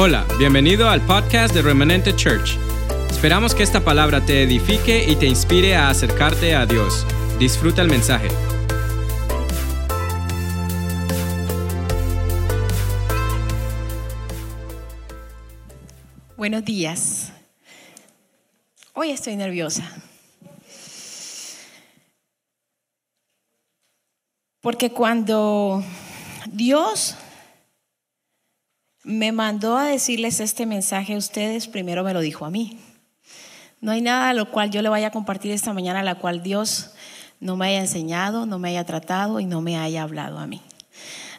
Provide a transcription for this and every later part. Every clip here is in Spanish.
Hola, bienvenido al podcast de Remanente Church. Esperamos que esta palabra te edifique y te inspire a acercarte a Dios. Disfruta el mensaje. Buenos días. Hoy estoy nerviosa. Porque cuando Dios me mandó a decirles este mensaje a ustedes, primero me lo dijo a mí. No hay nada a lo cual yo le vaya a compartir esta mañana a la cual Dios no me haya enseñado, no me haya tratado y no me haya hablado a mí.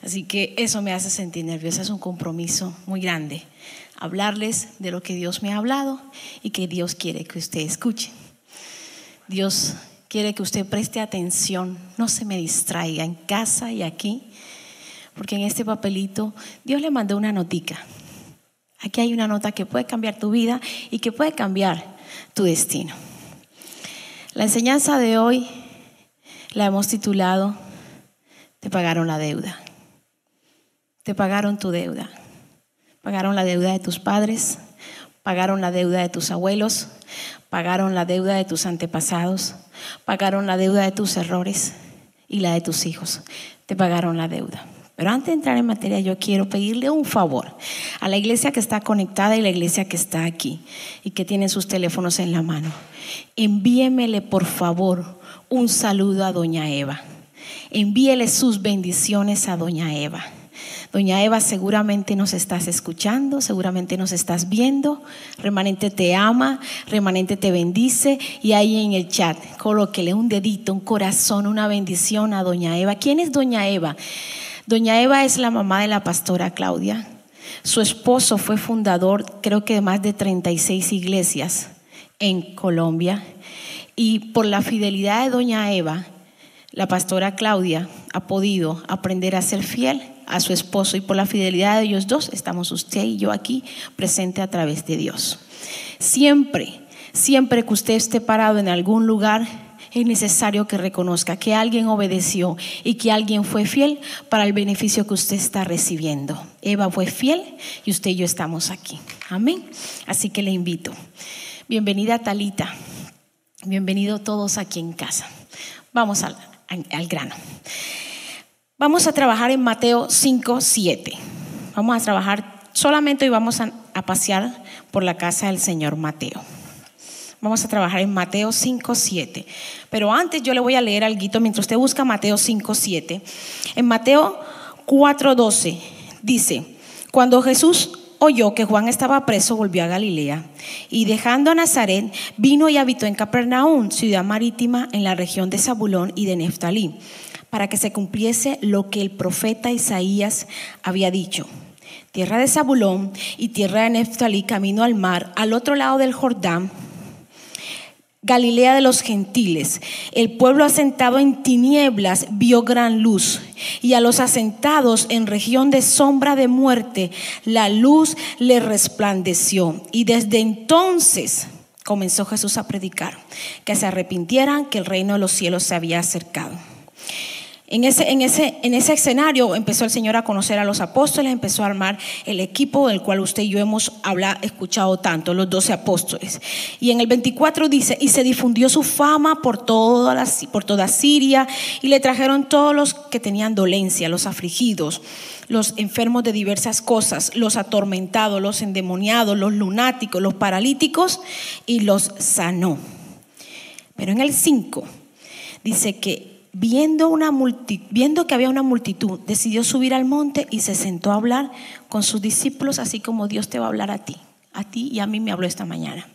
Así que eso me hace sentir nerviosa, es un compromiso muy grande. Hablarles de lo que Dios me ha hablado y que Dios quiere que usted escuche. Dios quiere que usted preste atención, no se me distraiga en casa y aquí porque en este papelito Dios le mandó una notica. Aquí hay una nota que puede cambiar tu vida y que puede cambiar tu destino. La enseñanza de hoy la hemos titulado Te pagaron la deuda. Te pagaron tu deuda. Pagaron la deuda de tus padres, pagaron la deuda de tus abuelos, pagaron la deuda de tus antepasados, pagaron la deuda de tus errores y la de tus hijos. Te pagaron la deuda. Pero antes de entrar en materia, yo quiero pedirle un favor a la iglesia que está conectada y la iglesia que está aquí y que tiene sus teléfonos en la mano. Envíemele, por favor, un saludo a doña Eva. Envíele sus bendiciones a doña Eva. Doña Eva, seguramente nos estás escuchando, seguramente nos estás viendo. Remanente te ama, remanente te bendice. Y ahí en el chat, colóquele un dedito, un corazón, una bendición a Doña Eva. ¿Quién es Doña Eva? Doña Eva es la mamá de la pastora Claudia. Su esposo fue fundador, creo que de más de 36 iglesias en Colombia. Y por la fidelidad de Doña Eva, la pastora Claudia ha podido aprender a ser fiel a su esposo y por la fidelidad de ellos dos estamos usted y yo aquí presente a través de Dios. Siempre, siempre que usted esté parado en algún lugar, es necesario que reconozca que alguien obedeció y que alguien fue fiel para el beneficio que usted está recibiendo. Eva fue fiel y usted y yo estamos aquí. Amén. Así que le invito. Bienvenida Talita. Bienvenido todos aquí en casa. Vamos al, al grano. Vamos a trabajar en Mateo 5, 7. Vamos a trabajar solamente y vamos a, a pasear por la casa del Señor Mateo. Vamos a trabajar en Mateo 5, 7. Pero antes yo le voy a leer algo mientras usted busca Mateo 5, 7. En Mateo 4, 12 dice, cuando Jesús oyó que Juan estaba preso, volvió a Galilea y dejando a Nazaret, vino y habitó en Capernaum, ciudad marítima en la región de Zabulón y de Neftalí, para que se cumpliese lo que el profeta Isaías había dicho. Tierra de Zabulón y tierra de Neftalí, camino al mar, al otro lado del Jordán, Galilea de los gentiles. El pueblo asentado en tinieblas vio gran luz, y a los asentados en región de sombra de muerte, la luz le resplandeció. Y desde entonces comenzó Jesús a predicar, que se arrepintieran, que el reino de los cielos se había acercado. En ese, en, ese, en ese escenario empezó el Señor a conocer a los apóstoles, empezó a armar el equipo del cual usted y yo hemos escuchado tanto, los doce apóstoles. Y en el 24 dice, y se difundió su fama por por toda Siria y le trajeron todos los que tenían dolencia, los afligidos, los enfermos de diversas cosas, los atormentados, los endemoniados, los lunáticos, los paralíticos y los sanó. Pero en el 5 dice que viendo, una viendo que había una multitud, decidió subir al monte y se sentó a hablar con sus discípulos, así como Dios te va a hablar a ti. A ti y a mí me habló esta mañana.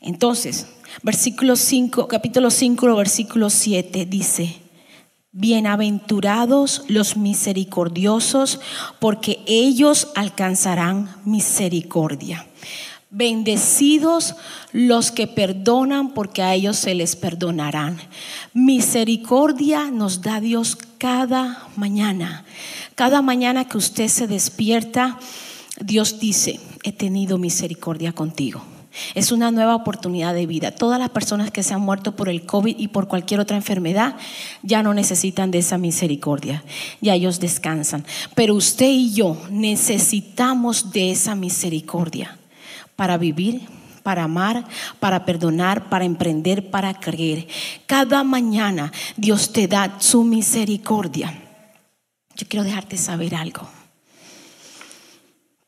Entonces, versículo 5, capítulo 5, versículo 7 dice, Bienaventurados los misericordiosos, porque ellos alcanzarán misericordia. Bendecidos los que perdonan, porque a ellos se les perdonarán. Misericordia nos da Dios cada mañana. Cada mañana que usted se despierta, Dios dice, he tenido misericordia contigo. Es una nueva oportunidad de vida. Todas las personas que se han muerto por el COVID y por cualquier otra enfermedad ya no necesitan de esa misericordia. Ya ellos descansan. Pero usted y yo necesitamos de esa misericordia para vivir, para amar, para perdonar, para emprender, para creer. Cada mañana Dios te da su misericordia. Yo quiero dejarte saber algo.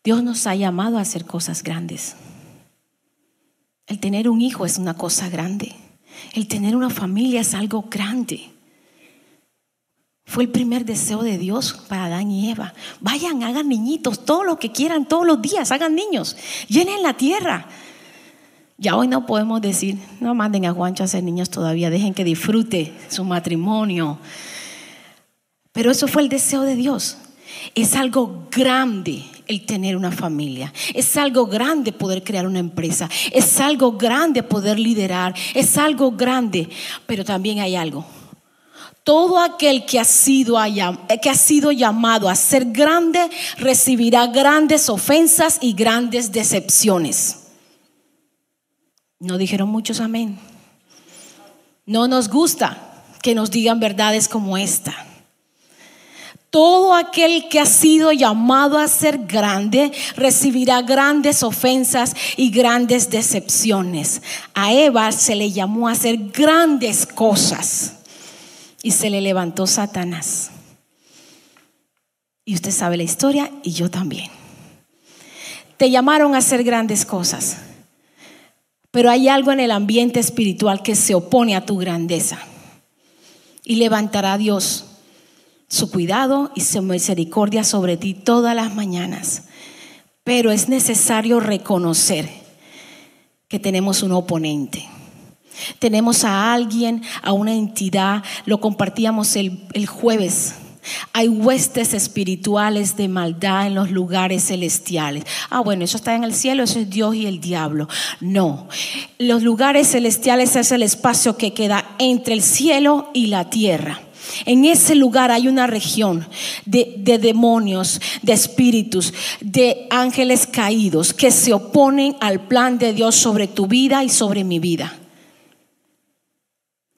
Dios nos ha llamado a hacer cosas grandes. El tener un hijo es una cosa grande. El tener una familia es algo grande. Fue el primer deseo de Dios para Adán y Eva. Vayan, hagan niñitos, todo lo que quieran, todos los días, hagan niños, llenen la tierra. Ya hoy no podemos decir, no manden a Juancho a hacer niños todavía, dejen que disfrute su matrimonio. Pero eso fue el deseo de Dios. Es algo grande el tener una familia. Es algo grande poder crear una empresa. Es algo grande poder liderar. Es algo grande. Pero también hay algo. Todo aquel que ha sido, que ha sido llamado a ser grande recibirá grandes ofensas y grandes decepciones. No dijeron muchos amén. No nos gusta que nos digan verdades como esta. Todo aquel que ha sido llamado a ser grande recibirá grandes ofensas y grandes decepciones. A Eva se le llamó a hacer grandes cosas y se le levantó Satanás. Y usted sabe la historia y yo también. Te llamaron a hacer grandes cosas, pero hay algo en el ambiente espiritual que se opone a tu grandeza y levantará Dios su cuidado y su misericordia sobre ti todas las mañanas. Pero es necesario reconocer que tenemos un oponente. Tenemos a alguien, a una entidad, lo compartíamos el, jueves. Hay huestes espirituales de maldad en los lugares celestiales. Ah, bueno, eso está en el cielo, eso es Dios y el diablo. No, los lugares celestiales es el espacio que queda entre el cielo y la tierra. En ese lugar hay una región de, demonios, de espíritus, de ángeles caídos que se oponen al plan de Dios sobre tu vida y sobre mi vida.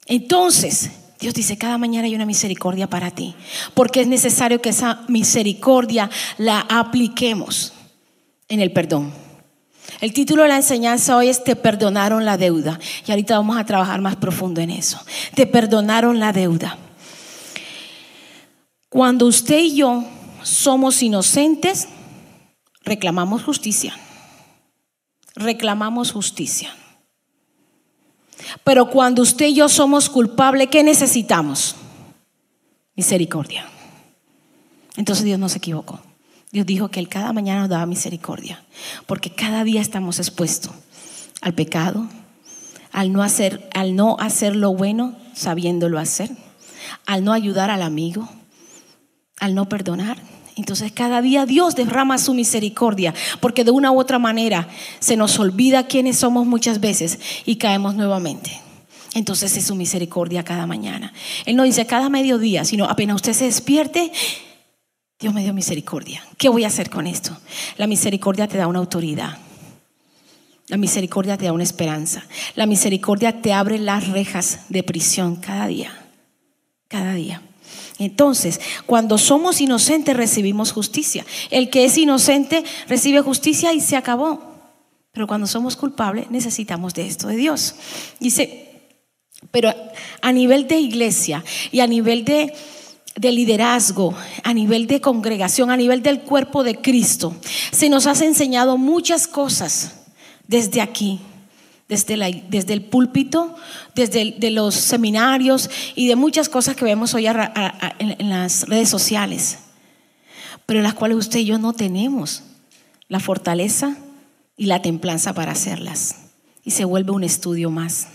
Entonces, Dios dice, cada mañana hay una misericordia para ti, porque es necesario que esa misericordia la apliquemos en el perdón. El título de la enseñanza hoy es Te perdonaron la deuda. Y ahorita vamos a trabajar más profundo en eso. Te perdonaron la deuda. Cuando usted y yo somos inocentes, reclamamos justicia. Reclamamos justicia. Pero cuando usted y yo somos culpables, ¿qué necesitamos? Misericordia. Entonces Dios no se equivocó. Dios dijo que Él cada mañana nos daba misericordia, porque cada día estamos expuestos al pecado, al no hacer, al no hacer lo bueno sabiéndolo hacer, al no ayudar al amigo, al no perdonar. Entonces cada día Dios derrama su misericordia, porque de una u otra manera se nos olvida quiénes somos muchas veces y caemos nuevamente. Entonces es su misericordia cada mañana. Él no dice cada mediodía, sino apenas usted se despierte, Dios me dio misericordia. ¿Qué voy a hacer con esto? La misericordia te da una autoridad. La misericordia te da una esperanza. La misericordia te abre las rejas de prisión cada día. Cada día. Entonces, cuando somos inocentes recibimos justicia. El que es inocente recibe justicia y se acabó. Pero cuando somos culpables necesitamos de esto de Dios. Dice, pero a nivel de iglesia y a nivel de, de liderazgo, a nivel de congregación, a nivel del cuerpo de Cristo, se nos ha enseñado muchas cosas desde aquí desde, desde el púlpito, desde los seminarios y de muchas cosas que vemos hoy en, las redes sociales, pero en las cuales usted y yo no tenemos la fortaleza y la templanza para hacerlas. Y se vuelve un estudio más.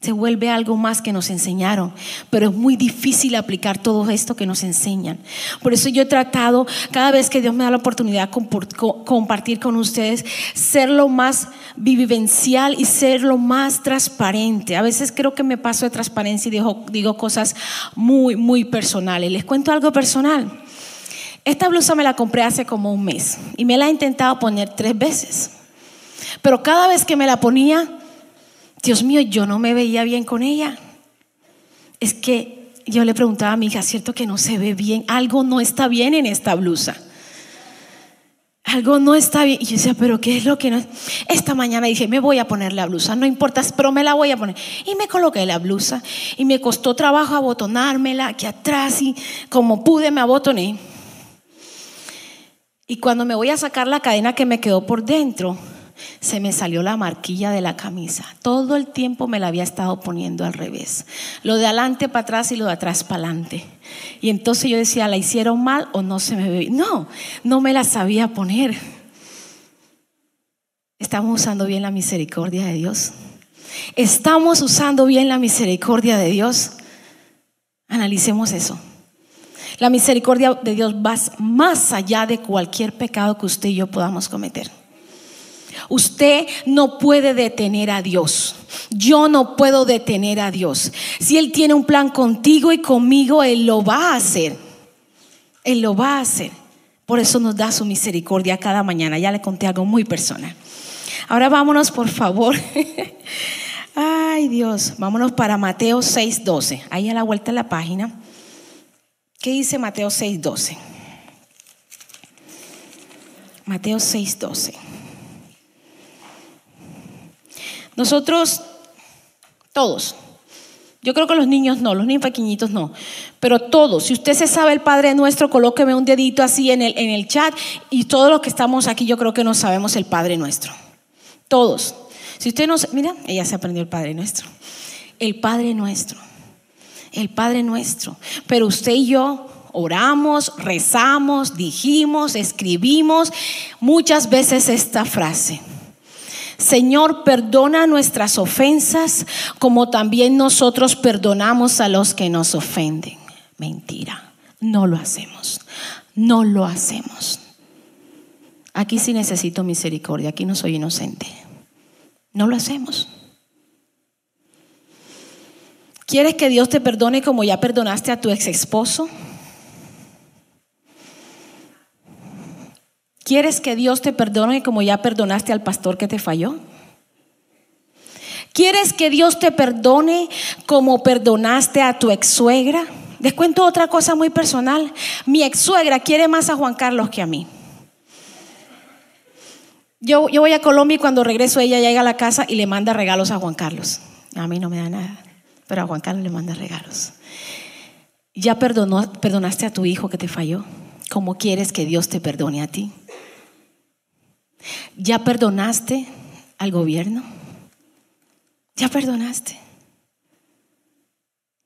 Se vuelve algo más que nos enseñaron, pero es muy difícil aplicar todo esto que nos enseñan. Por eso yo he tratado, cada vez que Dios me da la oportunidad de compartir con ustedes, ser lo más vivencial y ser lo más transparente. A veces creo que me paso de transparencia y digo, digo cosas muy, muy personales. Les cuento algo personal. Esta blusa me la compré hace como un mes y me la he intentado poner tres veces. Pero cada vez que me la ponía, Dios mío, yo no me veía bien con ella. Es que yo le preguntaba a mi hija, ¿cierto que no se ve bien? Algo no está bien en esta blusa. Algo no está bien. Y yo decía, pero ¿qué es lo que no? Esta mañana dije, me voy a poner la blusa, no importa, pero me la voy a poner. Y me coloqué la blusa y me costó trabajo abotonármela aquí atrás y como pude me abotoné. Y cuando me voy a sacar la cadena que me quedó por dentro, se me salió la marquilla de la camisa. Todo el tiempo me la había estado poniendo al revés. Lo de adelante para atrás y lo de atrás para adelante. Y entonces yo decía, ¿la hicieron mal o no se me ve? No, no me la sabía poner. Estamos usando bien la misericordia de Dios. Estamos usando bien la misericordia de Dios. Analicemos eso. La misericordia de Dios va más allá de cualquier pecado que usted y yo podamos cometer. Usted no puede detener a Dios. Yo no puedo detener a Dios. Si Él tiene un plan contigo y conmigo, Él lo va a hacer. Él lo va a hacer. Por eso nos da su misericordia cada mañana. Ya le conté algo muy personal. Ahora vámonos, por favor. Ay Dios, vámonos para Mateo 6:12. Ahí a la vuelta de la página. ¿Qué dice Mateo 6:12? Mateo 6:12. Nosotros, todos, yo creo que los niños no, los niños pequeñitos no, pero todos, si usted se sabe el Padre Nuestro, colóqueme un dedito así en el, en el chat y todos los que estamos aquí yo creo que no sabemos el Padre Nuestro. Todos. Si usted no, mira, ella se aprendió el Padre Nuestro. El Padre Nuestro. El Padre Nuestro. Pero usted y yo oramos, rezamos, dijimos, escribimos muchas veces esta frase. Señor, perdona nuestras ofensas como también nosotros perdonamos a los que nos ofenden. Mentira, no lo hacemos, no lo hacemos. Aquí sí necesito misericordia, aquí no soy inocente. No lo hacemos. ¿Quieres que Dios te perdone como ya perdonaste a tu ex esposo? ¿Quieres que Dios te perdone como ya perdonaste al pastor que te falló? ¿Quieres que Dios te perdone como perdonaste a tu ex suegra? Les cuento otra cosa muy personal. Mi ex suegra quiere más a Juan Carlos que a mí. Yo, yo voy a Colombia y cuando regreso ella llega a la casa y le manda regalos a Juan Carlos. A mí no me da nada, pero a Juan Carlos le manda regalos. ¿Ya perdonó, perdonaste a tu hijo que te falló? ¿Cómo quieres que Dios te perdone a ti? ¿Ya perdonaste al gobierno? ¿Ya perdonaste?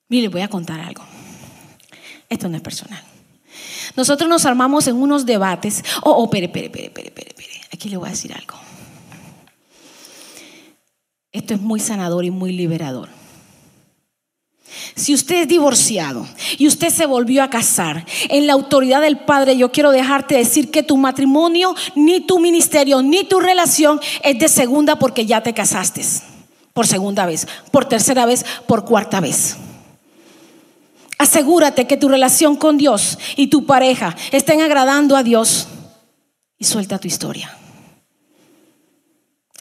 Mire, voy a contar algo. Esto no es personal. Nosotros nos armamos en unos debates. Oh, oh, espere, espere, espere, espere, espere. Aquí le voy a decir algo. Esto es muy sanador y muy liberador. Si usted es divorciado y usted se volvió a casar, en la autoridad del Padre yo quiero dejarte decir que tu matrimonio, ni tu ministerio, ni tu relación es de segunda porque ya te casaste. Por segunda vez, por tercera vez, por cuarta vez. Asegúrate que tu relación con Dios y tu pareja estén agradando a Dios y suelta tu historia.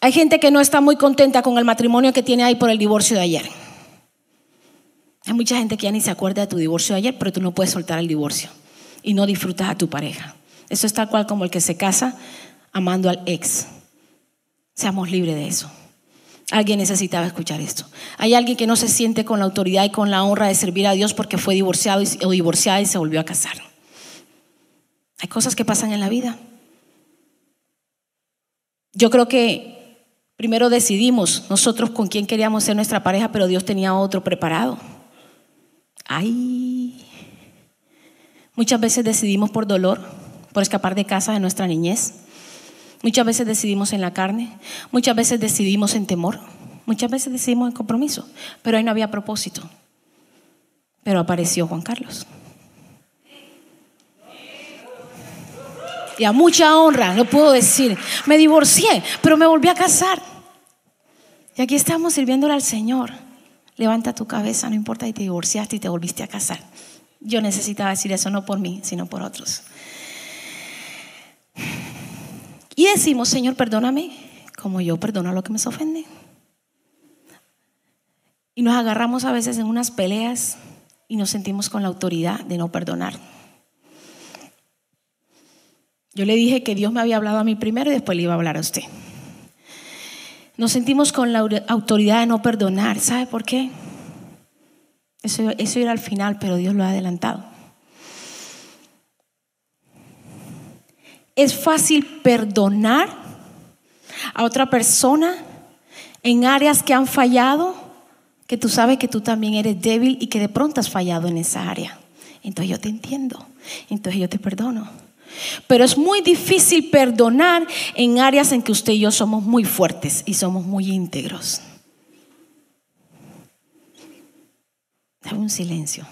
Hay gente que no está muy contenta con el matrimonio que tiene ahí por el divorcio de ayer. Hay mucha gente que ya ni se acuerda de tu divorcio de ayer, pero tú no puedes soltar el divorcio y no disfrutas a tu pareja. Eso es tal cual como el que se casa amando al ex. Seamos libres de eso. Alguien necesitaba escuchar esto. Hay alguien que no se siente con la autoridad y con la honra de servir a Dios porque fue divorciado o divorciada y se volvió a casar. Hay cosas que pasan en la vida. Yo creo que primero decidimos nosotros con quién queríamos ser nuestra pareja, pero Dios tenía otro preparado. Ay, muchas veces decidimos por dolor, por escapar de casa de nuestra niñez. Muchas veces decidimos en la carne, muchas veces decidimos en temor, muchas veces decidimos en compromiso, pero ahí no había propósito. Pero apareció Juan Carlos. Y a mucha honra, lo puedo decir, me divorcié, pero me volví a casar. Y aquí estamos sirviéndole al Señor. Levanta tu cabeza, no importa si te divorciaste y te volviste a casar. Yo necesitaba decir eso no por mí, sino por otros. Y decimos, Señor, perdóname como yo perdono a lo que me ofende. Y nos agarramos a veces en unas peleas y nos sentimos con la autoridad de no perdonar. Yo le dije que Dios me había hablado a mí primero y después le iba a hablar a usted. Nos sentimos con la autoridad de no perdonar. ¿Sabe por qué? Eso, eso era al final, pero Dios lo ha adelantado. Es fácil perdonar a otra persona en áreas que han fallado, que tú sabes que tú también eres débil y que de pronto has fallado en esa área. Entonces yo te entiendo, entonces yo te perdono. Pero es muy difícil perdonar en áreas en que usted y yo somos muy fuertes y somos muy íntegros. Dame un silencio.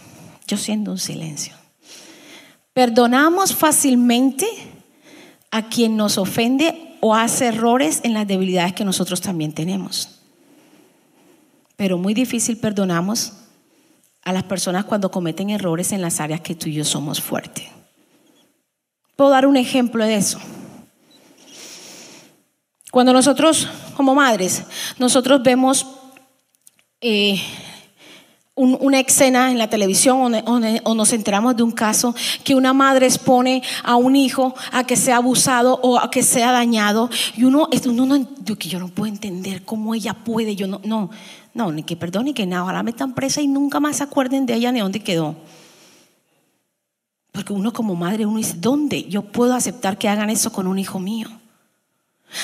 Yo siento un silencio. Perdonamos fácilmente a quien nos ofende o hace errores en las debilidades que nosotros también tenemos. Pero muy difícil perdonamos a las personas cuando cometen errores en las áreas que tú y yo somos fuertes. Puedo dar un ejemplo de eso. Cuando nosotros, como madres, nosotros vemos eh, una escena en la televisión o, nos enteramos de un caso que una madre expone a un hijo a que sea abusado o a que sea dañado y uno, uno no, yo, no puedo entender cómo ella puede, yo no, no, no, ni que perdón ni que nada, ojalá metan presa y nunca más se acuerden de ella ni dónde quedó. Porque uno como madre, uno dice, ¿dónde yo puedo aceptar que hagan eso con un hijo mío?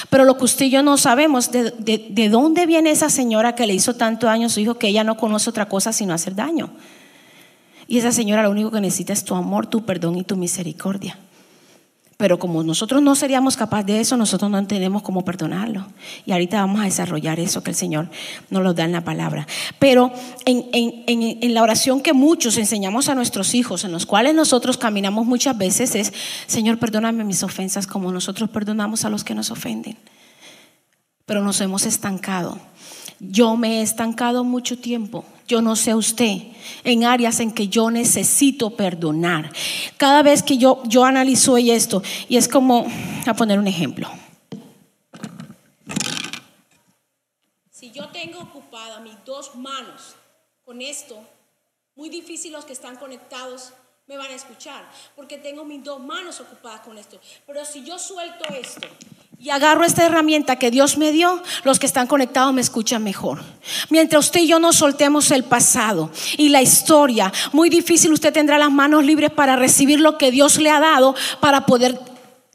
Pero lo que usted y yo no sabemos, de, de, dónde viene esa señora que le hizo tanto daño a su hijo que ella no conoce otra cosa sino hacer daño. Y esa señora lo único que necesita es tu amor, tu perdón y tu misericordia. Pero como nosotros no seríamos capaces de eso, nosotros no entendemos cómo perdonarlo. Y ahorita vamos a desarrollar eso que el Señor nos lo da en la palabra. Pero en, en, la oración que muchos enseñamos a nuestros hijos, en los cuales nosotros caminamos muchas veces, es, Señor, perdóname mis ofensas como nosotros perdonamos a los que nos ofenden. Pero nos hemos estancado. Yo me he estancado mucho tiempo yo no sé usted, en áreas en que yo necesito perdonar. Cada vez que yo, yo analizo esto, y es como, a poner un ejemplo. Si yo tengo ocupadas mis dos manos con esto, muy difícil los que están conectados me van a escuchar, porque tengo mis dos manos ocupadas con esto. Pero si yo suelto esto y agarro esta herramienta que Dios me dio, los que están conectados me escuchan mejor. Mientras usted y yo nos soltemos el pasado y la historia, muy difícil usted tendrá las manos libres para recibir lo que Dios le ha dado para poder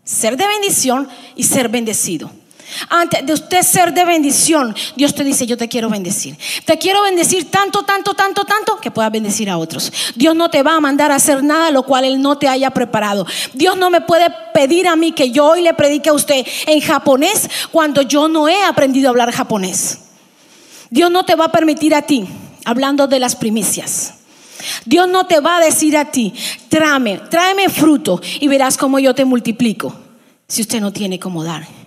ser de bendición y ser bendecido. Antes de usted ser de bendición, Dios te dice, yo te quiero bendecir. Te quiero bendecir tanto, tanto, tanto, tanto que puedas bendecir a otros. Dios no te va a mandar a hacer nada lo cual Él no te haya preparado. Dios no me puede pedir a mí que yo hoy le predique a usted en japonés cuando yo no he aprendido a hablar japonés. Dios no te va a permitir a ti, hablando de las primicias. Dios no te va a decir a ti, tráeme, tráeme fruto y verás cómo yo te multiplico si usted no tiene cómo dar.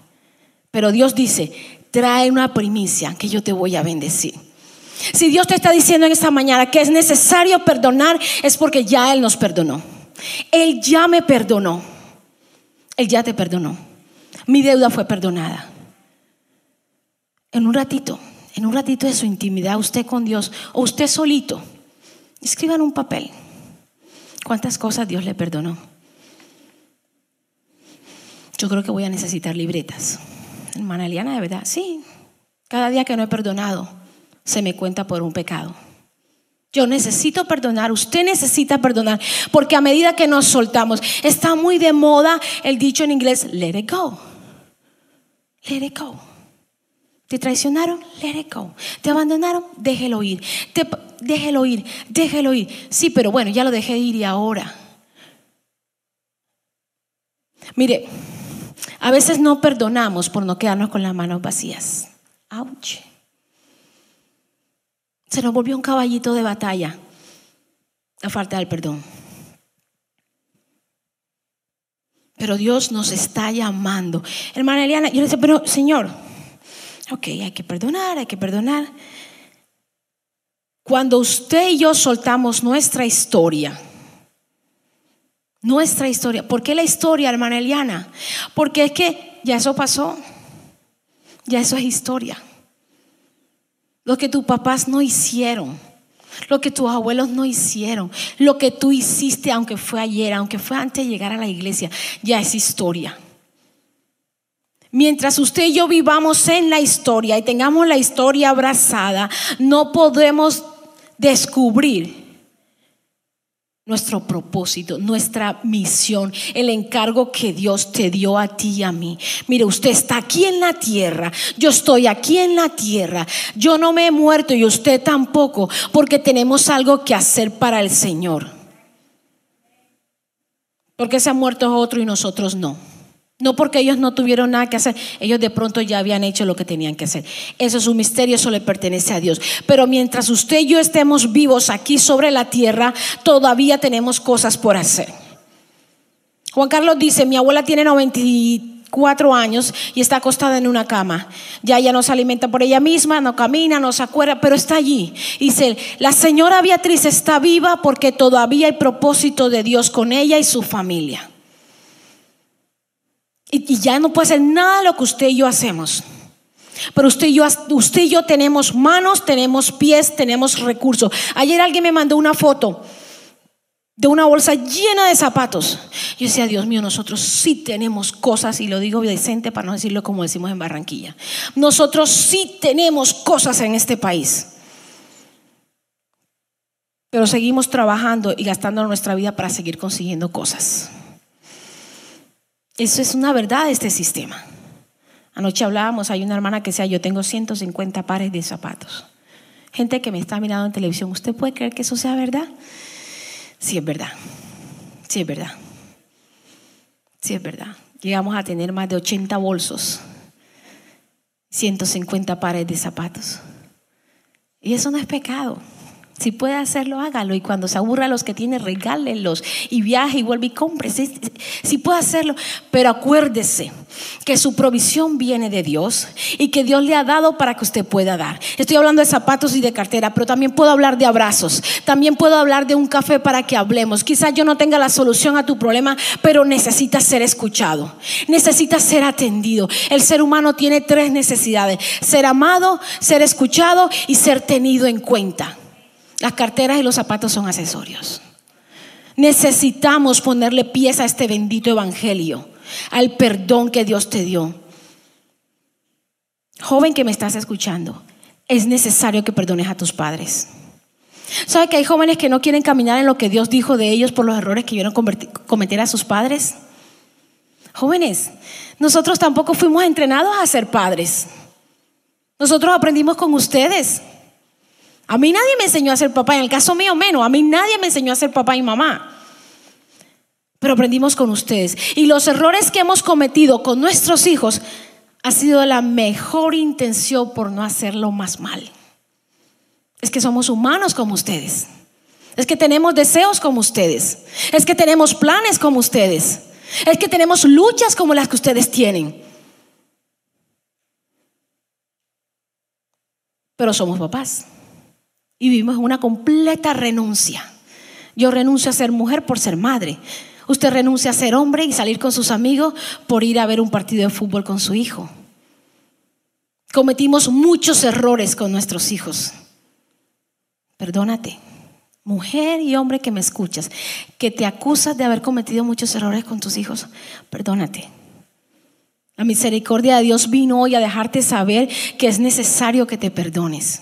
Pero Dios dice, trae una primicia que yo te voy a bendecir. Si Dios te está diciendo en esta mañana que es necesario perdonar, es porque ya Él nos perdonó. Él ya me perdonó. Él ya te perdonó. Mi deuda fue perdonada. En un ratito, en un ratito de su intimidad, usted con Dios o usted solito, escriban un papel. ¿Cuántas cosas Dios le perdonó? Yo creo que voy a necesitar libretas. Hermana Eliana, de verdad, sí. Cada día que no he perdonado, se me cuenta por un pecado. Yo necesito perdonar, usted necesita perdonar, porque a medida que nos soltamos, está muy de moda el dicho en inglés, let it go. Let it go. ¿Te traicionaron? Let it go. ¿Te abandonaron? Déjelo ir. déjelo ir, déjelo ir. Sí, pero bueno, ya lo dejé ir y ahora. Mire, a veces no perdonamos por no quedarnos con las manos vacías. ¡Auch! Se nos volvió un caballito de batalla la falta del perdón. Pero Dios nos está llamando. Hermana Eliana, yo le decía, pero Señor, ok, hay que perdonar, hay que perdonar. Cuando usted y yo soltamos nuestra historia, nuestra historia. ¿Por qué la historia, hermana Eliana? Porque es que ya eso pasó. Ya eso es historia. Lo que tus papás no hicieron, lo que tus abuelos no hicieron, lo que tú hiciste, aunque fue ayer, aunque fue antes de llegar a la iglesia, ya es historia. Mientras usted y yo vivamos en la historia y tengamos la historia abrazada, no podemos descubrir nuestro propósito, nuestra misión, el encargo que Dios te dio a ti y a mí. Mire, usted está aquí en la tierra, yo estoy aquí en la tierra, yo no me he muerto y usted tampoco, porque tenemos algo que hacer para el Señor. Porque se ha muerto otro y nosotros no. No porque ellos no tuvieron nada que hacer, ellos de pronto ya habían hecho lo que tenían que hacer. Eso es un misterio, eso le pertenece a Dios. Pero mientras usted y yo estemos vivos aquí sobre la tierra, todavía tenemos cosas por hacer. Juan Carlos dice, mi abuela tiene 94 años y está acostada en una cama. Ya ella no se alimenta por ella misma, no camina, no se acuerda, pero está allí. Dice, la señora Beatriz está viva porque todavía hay propósito de Dios con ella y su familia. Y, ya no puede ser nada lo que usted y yo hacemos. Pero usted y, yo, usted y yo tenemos manos, tenemos pies, tenemos recursos. Ayer alguien me mandó una foto de una bolsa llena de zapatos. Yo decía, Dios mío, nosotros sí tenemos cosas, y lo digo decente para no decirlo como decimos en Barranquilla. Nosotros sí tenemos cosas en este país. Pero seguimos trabajando y gastando nuestra vida para seguir consiguiendo cosas. Eso es una verdad de este sistema. Anoche hablábamos, hay una hermana que decía, yo tengo 150 pares de zapatos. Gente que me está mirando en televisión, ¿usted puede creer que eso sea verdad? Sí es verdad, sí es verdad, sí es verdad. Llegamos a tener más de 80 bolsos, 150 pares de zapatos. Y eso no es pecado. Si puede hacerlo, hágalo. Y cuando se aburra a los que tiene, regálenlos. Y viaje y vuelve y compre. Si, puede hacerlo. Pero acuérdese que su provisión viene de Dios y que Dios le ha dado para que usted pueda dar. Estoy hablando de zapatos y de cartera, pero también puedo hablar de abrazos. También puedo hablar de un café para que hablemos. Quizás yo no tenga la solución a tu problema, pero necesita ser escuchado. Necesita ser atendido. El ser humano tiene tres necesidades. Ser amado, ser escuchado y ser tenido en cuenta. Las carteras y los zapatos son accesorios. Necesitamos ponerle pieza a este bendito evangelio, al perdón que Dios te dio. Joven que me estás escuchando, es necesario que perdones a tus padres. ¿Sabe que hay jóvenes que no quieren caminar en lo que Dios dijo de ellos por los errores que vieron cometer a sus padres? Jóvenes, nosotros tampoco fuimos entrenados a ser padres. Nosotros aprendimos con ustedes. A mí nadie me enseñó a ser papá, en el caso mío menos, a mí nadie me enseñó a ser papá y mamá. Pero aprendimos con ustedes. Y los errores que hemos cometido con nuestros hijos ha sido la mejor intención por no hacerlo más mal. Es que somos humanos como ustedes. Es que tenemos deseos como ustedes. Es que tenemos planes como ustedes. Es que tenemos luchas como las que ustedes tienen. Pero somos papás y vivimos una completa renuncia. Yo renuncio a ser mujer por ser madre. Usted renuncia a ser hombre y salir con sus amigos por ir a ver un partido de fútbol con su hijo. Cometimos muchos errores con nuestros hijos. Perdónate, mujer y hombre que me escuchas, que te acusas de haber cometido muchos errores con tus hijos. Perdónate. La misericordia de Dios vino hoy a dejarte saber que es necesario que te perdones.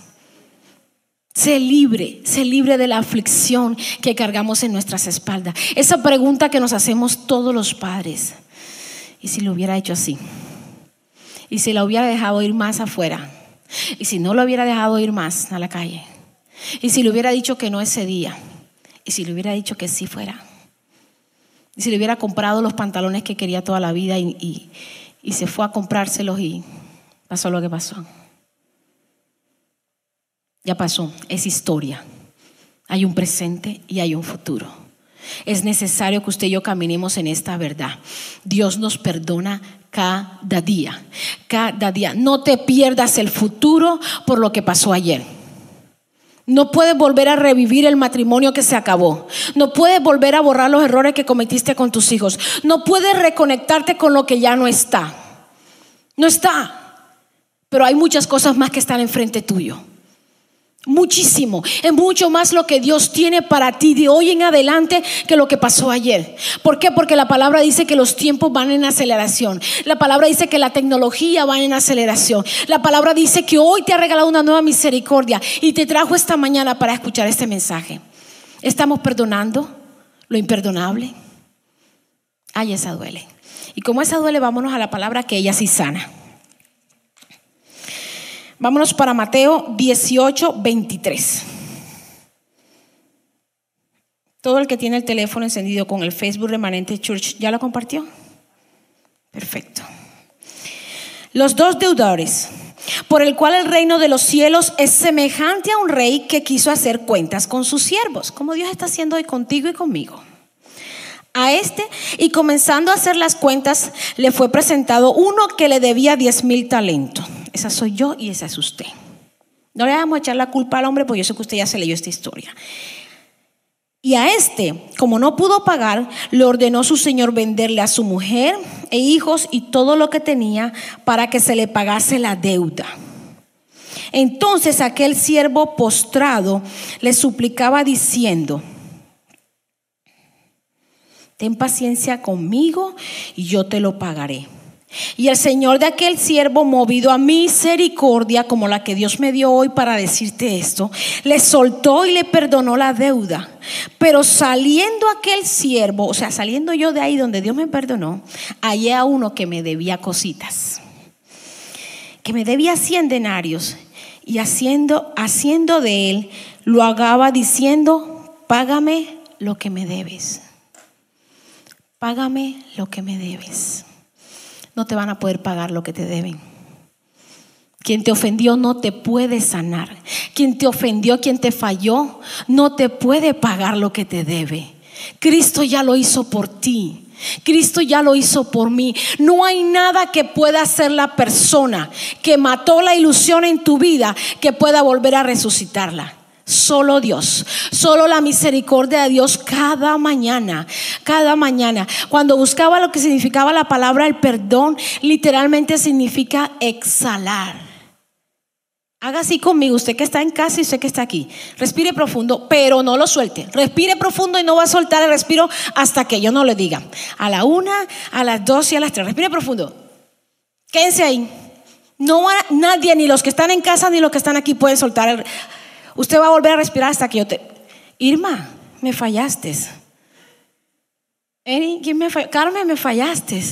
Sé libre, sé libre de la aflicción que cargamos en nuestras espaldas. Esa pregunta que nos hacemos todos los padres. ¿Y si lo hubiera hecho así? ¿Y si la hubiera dejado ir más afuera? ¿Y si no lo hubiera dejado ir más a la calle? ¿Y si le hubiera dicho que no ese día? ¿Y si le hubiera dicho que sí fuera? ¿Y si le hubiera comprado los pantalones que quería toda la vida y, y se fue a comprárselos y pasó lo que pasó? Ya pasó, es historia. Hay un presente y hay un futuro. Es necesario que usted y yo caminemos en esta verdad. Dios nos perdona cada día, cada día. No te pierdas el futuro por lo que pasó ayer. No puedes volver a revivir el matrimonio que se acabó. No puedes volver a borrar los errores que cometiste con tus hijos. No puedes reconectarte con lo que ya no está. No está. Pero hay muchas cosas más que están enfrente tuyo. Muchísimo. Es mucho más lo que Dios tiene para ti de hoy en adelante que lo que pasó ayer. ¿Por qué? Porque la palabra dice que los tiempos van en aceleración. La palabra dice que la tecnología va en aceleración. La palabra dice que hoy te ha regalado una nueva misericordia y te trajo esta mañana para escuchar este mensaje. Estamos perdonando lo imperdonable. Ay, esa duele. Y como esa duele, vámonos a la palabra que ella sí sana. Vámonos para Mateo 18, 23. Todo el que tiene el teléfono encendido con el Facebook Remanente Church, ¿ya lo compartió? Perfecto. Los dos deudores, por el cual el reino de los cielos es semejante a un rey que quiso hacer cuentas con sus siervos, como Dios está haciendo hoy contigo y conmigo. A este, y comenzando a hacer las cuentas, le fue presentado uno que le debía diez mil talentos. Esa soy yo y esa es usted. No le vamos a echar la culpa al hombre porque yo sé que usted ya se leyó esta historia. Y a este, como no pudo pagar, le ordenó su señor venderle a su mujer e hijos y todo lo que tenía para que se le pagase la deuda. Entonces aquel siervo postrado le suplicaba diciendo, ten paciencia conmigo y yo te lo pagaré. Y el Señor de aquel siervo, movido a misericordia, como la que Dios me dio hoy para decirte esto, le soltó y le perdonó la deuda. Pero saliendo aquel siervo, o sea, saliendo yo de ahí donde Dios me perdonó, hallé a uno que me debía cositas, que me debía cien denarios, y haciendo, haciendo de él, lo hagaba diciendo, págame lo que me debes. Págame lo que me debes no te van a poder pagar lo que te deben. Quien te ofendió no te puede sanar. Quien te ofendió, quien te falló, no te puede pagar lo que te debe. Cristo ya lo hizo por ti. Cristo ya lo hizo por mí. No hay nada que pueda hacer la persona que mató la ilusión en tu vida que pueda volver a resucitarla. Solo Dios, solo la misericordia de Dios cada mañana, cada mañana. Cuando buscaba lo que significaba la palabra el perdón, literalmente significa exhalar. Haga así conmigo, usted que está en casa y usted que está aquí. Respire profundo, pero no lo suelte. Respire profundo y no va a soltar el respiro hasta que yo no le diga. A la una, a las dos y a las tres. Respire profundo. Quédense ahí. No nadie, ni los que están en casa ni los que están aquí, pueden soltar el Usted va a volver a respirar hasta que yo te... Irma, me fallaste. Eni, ¿quién me Carmen, me fallaste.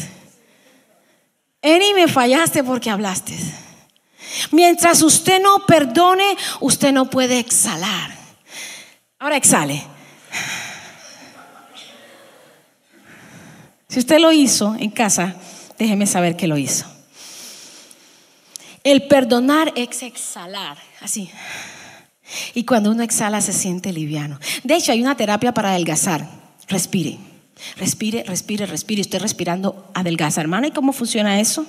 Eni, me fallaste porque hablaste. Mientras usted no perdone, usted no puede exhalar. Ahora exhale. Si usted lo hizo en casa, déjeme saber que lo hizo. El perdonar es exhalar, así. Y cuando uno exhala se siente liviano. De hecho, hay una terapia para adelgazar. Respire, respire, respire, respire. Estoy respirando adelgaza, hermana. ¿Y cómo funciona eso?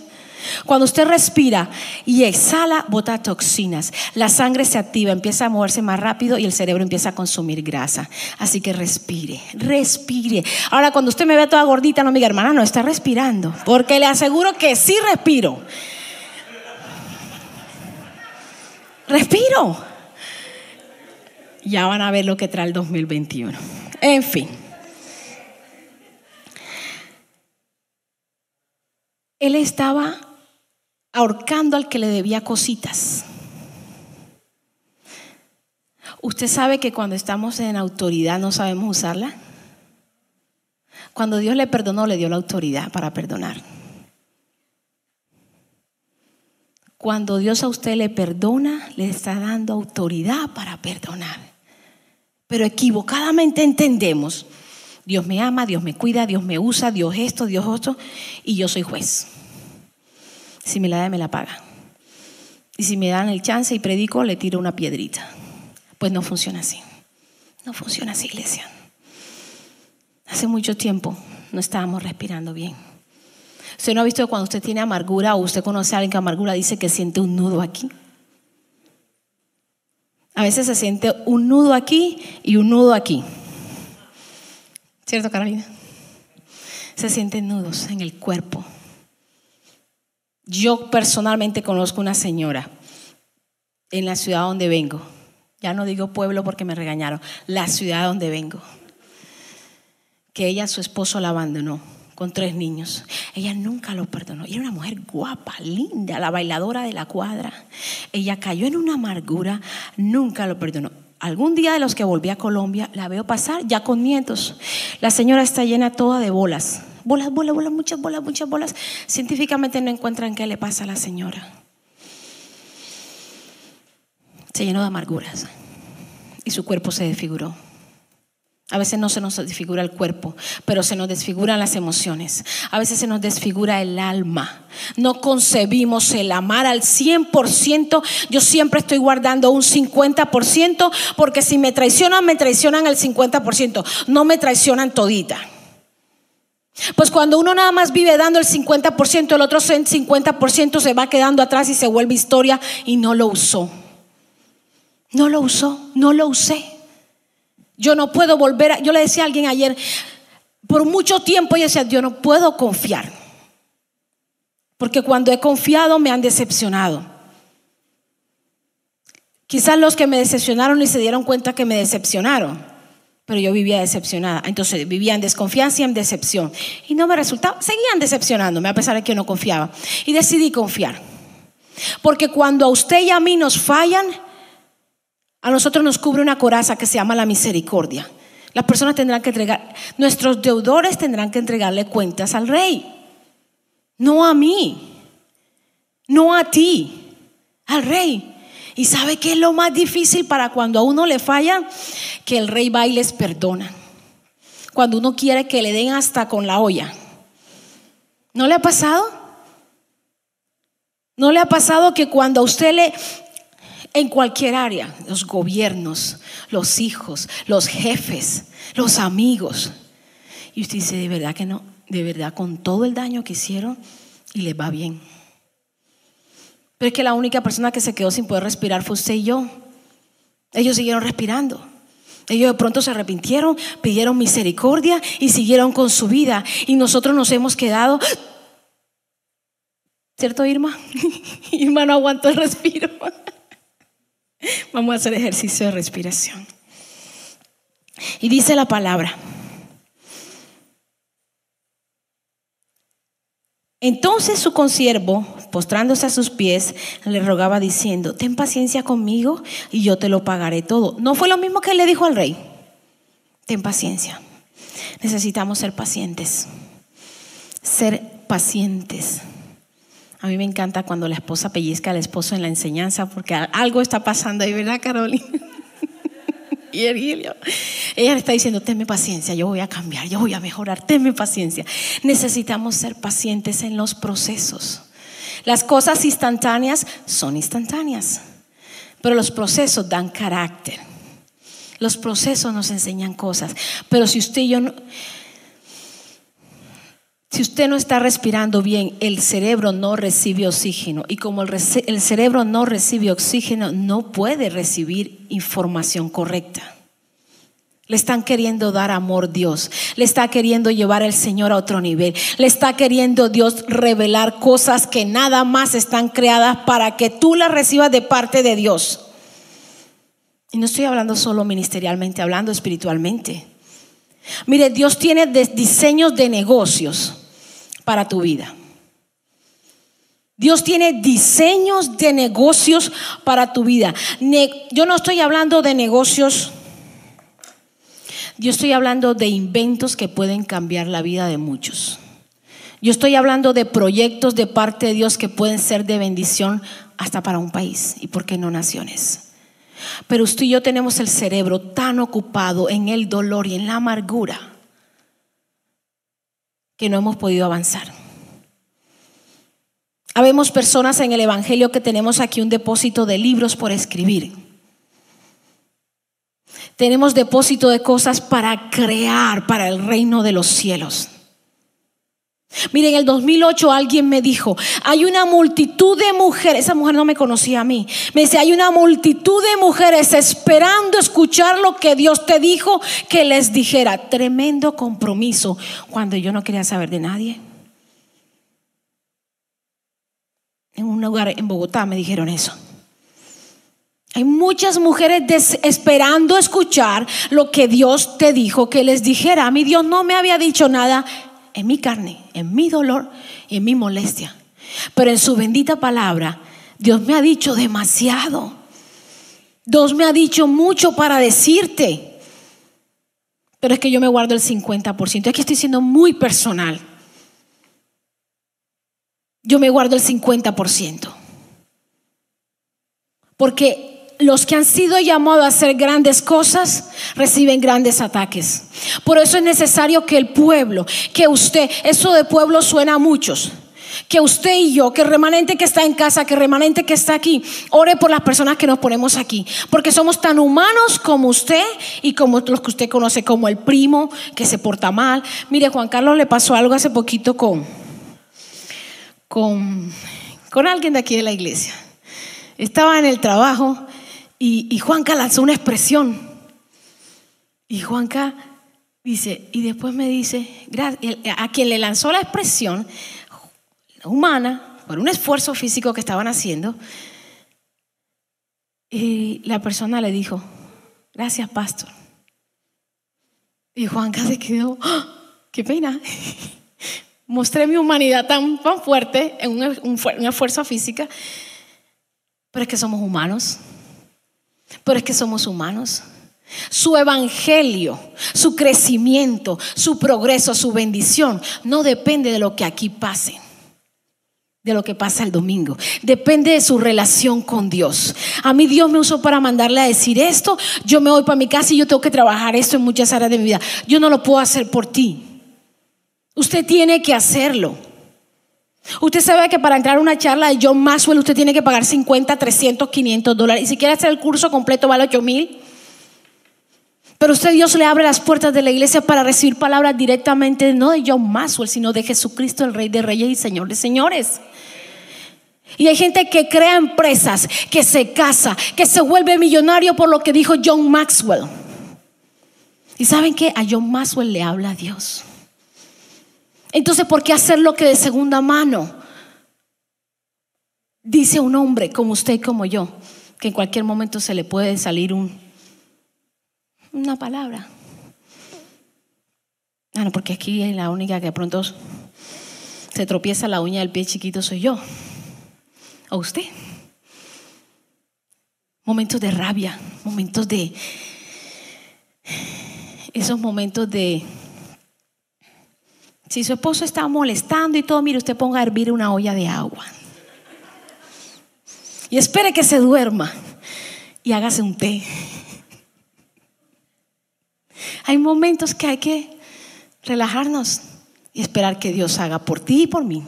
Cuando usted respira y exhala, bota toxinas. La sangre se activa, empieza a moverse más rápido y el cerebro empieza a consumir grasa. Así que respire, respire. Ahora, cuando usted me ve toda gordita, no me diga, hermana, no está respirando. Porque le aseguro que sí respiro. Respiro ya van a ver lo que trae el 2021. En fin. Él estaba ahorcando al que le debía cositas. ¿Usted sabe que cuando estamos en autoridad no sabemos usarla? Cuando Dios le perdonó, le dio la autoridad para perdonar. Cuando Dios a usted le perdona, le está dando autoridad para perdonar pero equivocadamente entendemos, Dios me ama, Dios me cuida, Dios me usa, Dios esto, Dios otro, y yo soy juez. Si me la da, me la paga. Y si me dan el chance y predico, le tiro una piedrita. Pues no funciona así. No funciona así, iglesia. Hace mucho tiempo no estábamos respirando bien. Usted no ha visto cuando usted tiene amargura o usted conoce a alguien que amargura dice que siente un nudo aquí. A veces se siente un nudo aquí y un nudo aquí. ¿Cierto, Carolina? Se sienten nudos en el cuerpo. Yo personalmente conozco una señora en la ciudad donde vengo. Ya no digo pueblo porque me regañaron. La ciudad donde vengo. Que ella, su esposo la abandonó con tres niños. Ella nunca lo perdonó. Y era una mujer guapa, linda, la bailadora de la cuadra. Ella cayó en una amargura, nunca lo perdonó. Algún día de los que volví a Colombia, la veo pasar ya con nietos. La señora está llena toda de bolas bolas, bolas, bolas, muchas bolas, muchas bolas. Científicamente no encuentran qué le pasa a la señora. Se llenó de amarguras y su cuerpo se desfiguró. A veces no se nos desfigura el cuerpo, pero se nos desfiguran las emociones. A veces se nos desfigura el alma. No concebimos el amar al 100%. Yo siempre estoy guardando un 50% porque si me traicionan, me traicionan el 50%. No me traicionan todita. Pues cuando uno nada más vive dando el 50%, el otro 50% se va quedando atrás y se vuelve historia y no lo usó. No lo usó, no lo usé. Yo no puedo volver a, yo le decía a alguien ayer, por mucho tiempo yo decía, yo no puedo confiar. Porque cuando he confiado me han decepcionado. Quizás los que me decepcionaron y se dieron cuenta que me decepcionaron pero yo vivía decepcionada. Entonces vivía en desconfianza y en decepción. Y no me resultaba, seguían decepcionándome a pesar de que yo no confiaba. Y decidí confiar. Porque cuando a usted y a mí nos fallan, a nosotros nos cubre una coraza que se llama la misericordia. Las personas tendrán que entregar, nuestros deudores tendrán que entregarle cuentas al rey. No a mí, no a ti, al rey. ¿Y sabe qué es lo más difícil para cuando a uno le falla? Que el rey va y les perdona. Cuando uno quiere que le den hasta con la olla. ¿No le ha pasado? ¿No le ha pasado que cuando a usted le, en cualquier área, los gobiernos, los hijos, los jefes, los amigos, y usted dice, de verdad que no, de verdad con todo el daño que hicieron y les va bien? Pero es que la única persona que se quedó sin poder respirar fue usted y yo. Ellos siguieron respirando. Ellos de pronto se arrepintieron, pidieron misericordia y siguieron con su vida. Y nosotros nos hemos quedado. ¿Cierto, Irma? Irma no aguantó el respiro. Vamos a hacer ejercicio de respiración. Y dice la palabra. Entonces su consiervo, postrándose a sus pies, le rogaba diciendo, ten paciencia conmigo y yo te lo pagaré todo. ¿No fue lo mismo que le dijo al rey? Ten paciencia. Necesitamos ser pacientes. Ser pacientes. A mí me encanta cuando la esposa pellizca al esposo en la enseñanza porque algo está pasando ahí, ¿verdad, Carolina? y Ella le está diciendo, tenme paciencia, yo voy a cambiar, yo voy a mejorar, tenme paciencia. Necesitamos ser pacientes en los procesos. Las cosas instantáneas son instantáneas, pero los procesos dan carácter. Los procesos nos enseñan cosas, pero si usted y yo no, si usted no está respirando bien, el cerebro no recibe oxígeno. Y como el, cerebro no recibe oxígeno, no puede recibir información correcta. Le están queriendo dar amor Dios. Le está queriendo llevar el Señor a otro nivel. Le está queriendo Dios revelar cosas que nada más están creadas para que tú las recibas de parte de Dios. Y no estoy hablando solo ministerialmente, hablando espiritualmente. Mire, Dios tiene diseños de negocios para tu vida. Dios tiene diseños de negocios para tu vida. yo no estoy hablando de negocios, yo estoy hablando de inventos que pueden cambiar la vida de muchos. Yo estoy hablando de proyectos de parte de Dios que pueden ser de bendición hasta para un país y por qué no naciones. Pero usted y yo tenemos el cerebro tan ocupado en el dolor y en la amargura que no hemos podido avanzar. Habemos personas en el Evangelio que tenemos aquí un depósito de libros por escribir. Tenemos depósito de cosas para crear para el reino de los cielos. Miren, en el 2008 alguien me dijo, hay una multitud de mujeres, esa mujer no me conocía a mí, me dice, hay una multitud de mujeres esperando escuchar lo que Dios te dijo que les dijera. Tremendo compromiso cuando yo no quería saber de nadie. un lugar en Bogotá me dijeron eso. Hay muchas mujeres esperando escuchar lo que Dios te dijo que les dijera. A mí Dios no me había dicho nada en mi carne, en mi dolor y en mi molestia. Pero en su bendita palabra, Dios me ha dicho demasiado. Dios me ha dicho mucho para decirte. Pero es que yo me guardo el 50%. Es que estoy siendo muy personal. Yo me guardo el 50%. Porque los que han sido llamados a hacer grandes cosas reciben grandes ataques. Por eso es necesario que el pueblo, que usted, eso de pueblo suena a muchos, que usted y yo, que el remanente que está en casa, que el remanente que está aquí, ore por las personas que nos ponemos aquí, porque somos tan humanos como usted y como los que usted conoce, como el primo que se porta mal. Mire, Juan Carlos le pasó algo hace poquito con, con, con alguien de aquí de la iglesia. Estaba en el trabajo y, Juanca lanzó una expresión. Y Juanca dice, y después me dice, a quien le lanzó la expresión humana, por un esfuerzo físico que estaban haciendo, y la persona le dijo, gracias, pastor. Y Juanca se quedó, ¡Ah! qué pena. Mostré mi humanidad tan, fuerte en un, esfuerzo físico, pero es que somos humanos. Pero es que somos humanos. Su evangelio, su crecimiento, su progreso, su bendición no depende de lo que aquí pase, de lo que pasa el domingo. Depende de su relación con Dios. A mí Dios me usó para mandarle a decir esto. Yo me voy para mi casa y yo tengo que trabajar esto en muchas áreas de mi vida. Yo no lo puedo hacer por ti. Usted tiene que hacerlo. Usted sabe que para entrar a una charla de John Maxwell usted tiene que pagar 50, 300, 500 dólares. Y si quiere hacer el curso completo vale 8 mil. Pero usted Dios le abre las puertas de la iglesia para recibir palabras directamente no de John Maxwell, sino de Jesucristo, el Rey de Reyes y Señor de Señores. Y hay gente que crea empresas, que se casa, que se vuelve millonario por lo que dijo John Maxwell. ¿Y saben qué? A John Maxwell le habla a Dios. Entonces, ¿por qué hacer lo que de segunda mano? Dice un hombre como usted y como yo, que en cualquier momento se le puede salir un, una palabra. Ah, no, porque aquí la única que pronto se tropieza la uña del pie chiquito soy yo. O usted. Momentos de rabia, momentos de... Esos momentos de si su esposo está molestando y todo, mire, usted ponga a hervir una olla de agua. Y espere que se duerma y hágase un té. Hay momentos que hay que relajarnos y esperar que Dios haga por ti y por mí.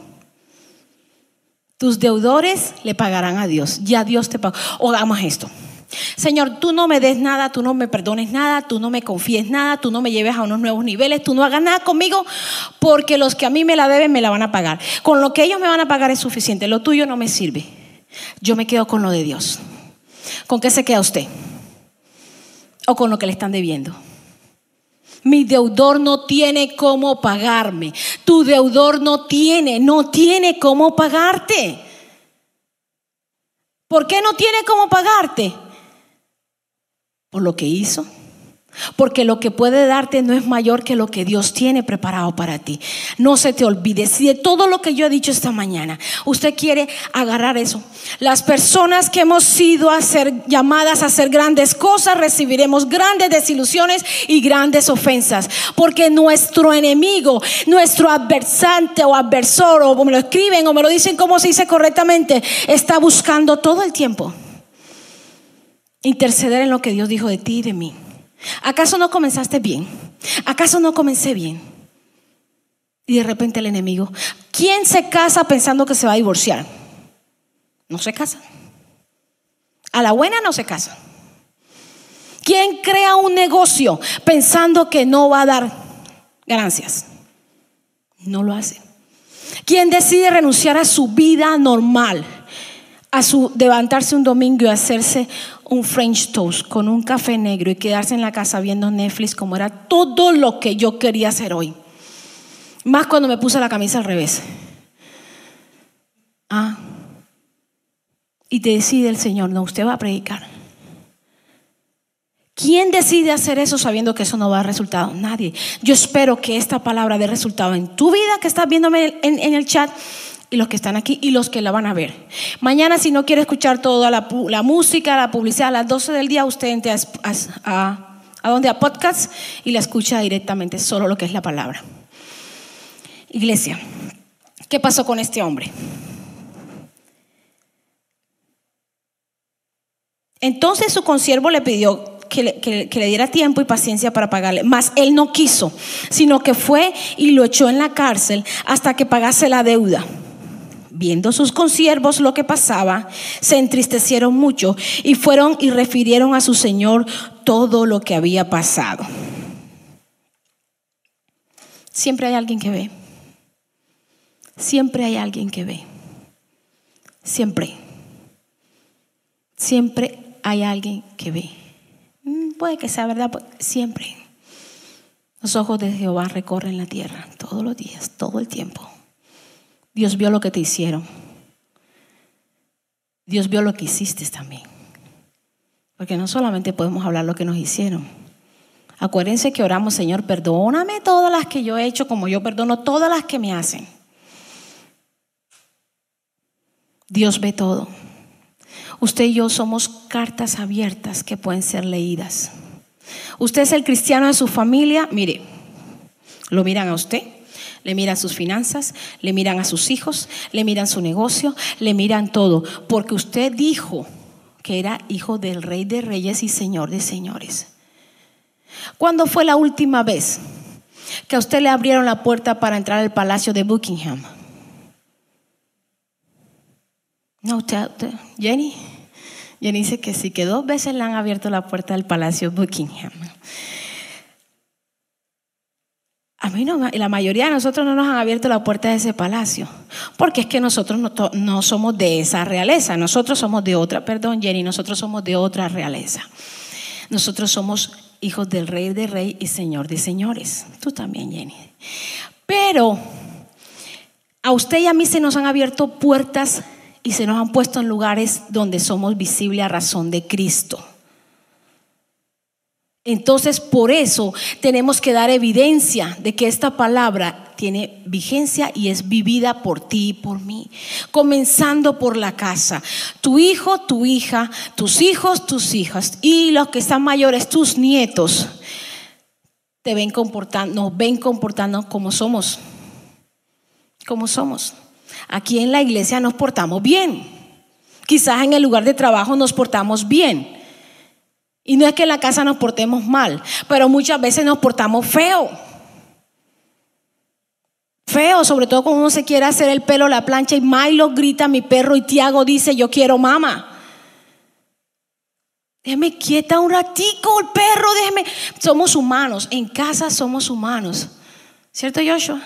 Tus deudores le pagarán a Dios. Ya Dios te pagó. O hagamos esto. Señor, tú no me des nada, tú no me perdones nada, tú no me confíes nada, tú no me lleves a unos nuevos niveles, tú no hagas nada conmigo, porque los que a mí me la deben me la van a pagar. Con lo que ellos me van a pagar es suficiente, lo tuyo no me sirve. Yo me quedo con lo de Dios. ¿Con qué se queda usted? ¿O con lo que le están debiendo? Mi deudor no tiene cómo pagarme. Tu deudor no tiene, no tiene cómo pagarte. ¿Por qué no tiene cómo pagarte? Por lo que hizo. Porque lo que puede darte no es mayor que lo que Dios tiene preparado para ti. No se te olvide. Si de todo lo que yo he dicho esta mañana, usted quiere agarrar eso. Las personas que hemos sido a ser llamadas a hacer grandes cosas, recibiremos grandes desilusiones y grandes ofensas. Porque nuestro enemigo, nuestro adversante o adversor, o me lo escriben o me lo dicen como se dice correctamente, está buscando todo el tiempo interceder en lo que Dios dijo de ti y de mí. ¿Acaso no comenzaste bien? ¿Acaso no comencé bien? Y de repente el enemigo, ¿quién se casa pensando que se va a divorciar? No se casa. A la buena no se casa. ¿Quién crea un negocio pensando que no va a dar ganancias? No lo hace. ¿Quién decide renunciar a su vida normal? A su levantarse un domingo y hacerse un French toast con un café negro y quedarse en la casa viendo Netflix como era todo lo que yo quería hacer hoy. Más cuando me puse la camisa al revés. Ah, y te decide el Señor, no, usted va a predicar. ¿Quién decide hacer eso sabiendo que eso no va a dar resultado? Nadie. Yo espero que esta palabra dé resultado en tu vida que estás viéndome en, en el chat y los que están aquí y los que la van a ver. Mañana, si no quiere escuchar toda la, música, la publicidad a las 12 del día, usted entra a, a, a donde a podcast y la escucha directamente, solo lo que es la palabra. Iglesia, ¿qué pasó con este hombre? Entonces su consiervo le pidió que le, que le, diera tiempo y paciencia para pagarle, mas él no quiso, sino que fue y lo echó en la cárcel hasta que pagase la deuda. Viendo sus consiervos lo que pasaba, se entristecieron mucho y fueron y refirieron a su señor todo lo que había pasado. Siempre hay alguien que ve. Siempre hay alguien que ve. Siempre. Siempre hay alguien que ve. Mm, puede que sea verdad, siempre. Los ojos de Jehová recorren la tierra todos los días, todo el tiempo. Dios vio lo que te hicieron. Dios vio lo que hiciste también. Porque no solamente podemos hablar lo que nos hicieron. Acuérdense que oramos, Señor, perdóname todas las que yo he hecho como yo perdono todas las que me hacen. Dios ve todo. Usted y yo somos cartas abiertas que pueden ser leídas. Usted es el cristiano de su familia, mire, lo miran a usted, le miran sus finanzas, le miran a sus hijos, le miran su negocio, le miran todo, porque usted dijo que era hijo del rey de reyes y señor de señores. ¿Cuándo fue la última vez que a usted le abrieron la puerta para entrar al palacio de Buckingham? No, usted, Jenny. Jenny dice que sí, que dos veces le han abierto la puerta del palacio Buckingham. A mí no, la mayoría de nosotros no nos han abierto la puerta de ese palacio, porque es que nosotros no, no, somos de esa realeza, nosotros somos de otra, perdón Jenny, nosotros somos de otra realeza. Nosotros somos hijos del rey de rey y señor de señores. Tú también, Jenny. Pero a usted y a mí se nos han abierto puertas y se nos han puesto en lugares donde somos visibles a razón de Cristo. Entonces, por eso tenemos que dar evidencia de que esta palabra tiene vigencia y es vivida por ti y por mí. Comenzando por la casa. Tu hijo, tu hija, tus hijos, tus hijas y los que están mayores, tus nietos, te ven comportando, nos ven comportando como somos. Como somos. Aquí en la iglesia nos portamos bien. Quizás en el lugar de trabajo nos portamos bien. Y no es que en la casa nos portemos mal, pero muchas veces nos portamos feo. Feo, sobre todo cuando uno se quiere hacer el pelo, la plancha y Milo grita mi perro y Tiago dice yo quiero mamá. Déjeme quieta un ratico el perro, déjeme. Somos humanos, en casa somos humanos. ¿Cierto Joshua?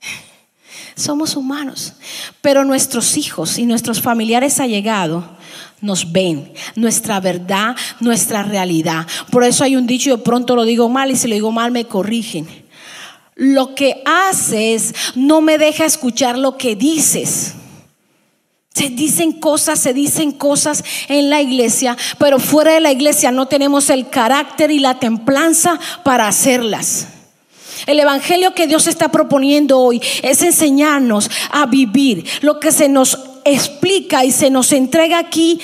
Somos humanos, pero nuestros hijos y nuestros familiares allegados nos ven, nuestra verdad, nuestra realidad. Por eso hay un dicho, yo pronto lo digo mal y si lo digo mal me corrigen. Lo que haces no me deja escuchar lo que dices. Se dicen cosas, se dicen cosas en la iglesia, pero fuera de la iglesia no tenemos el carácter y la templanza para hacerlas. El Evangelio que Dios está proponiendo hoy es enseñarnos a vivir lo que se nos explica y se nos entrega aquí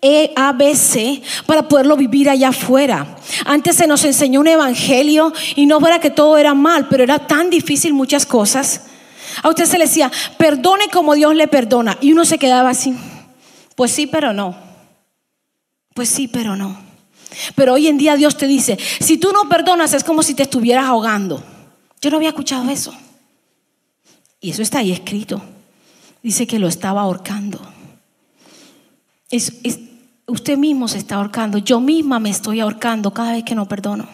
e, A, B, C para poderlo vivir allá afuera. Antes se nos enseñó un evangelio y no fuera que todo era mal, pero era tan difícil muchas cosas. A usted se le decía, perdone como Dios le perdona. Y uno se quedaba así, pues sí, pero no. Pues sí, pero no. Pero hoy en día Dios te dice, si tú no perdonas es como si te estuvieras ahogando. Yo no había escuchado eso. Y eso está ahí escrito. Dice que lo estaba ahorcando. Es, usted mismo se está ahorcando. Yo misma me estoy ahorcando cada vez que no perdono.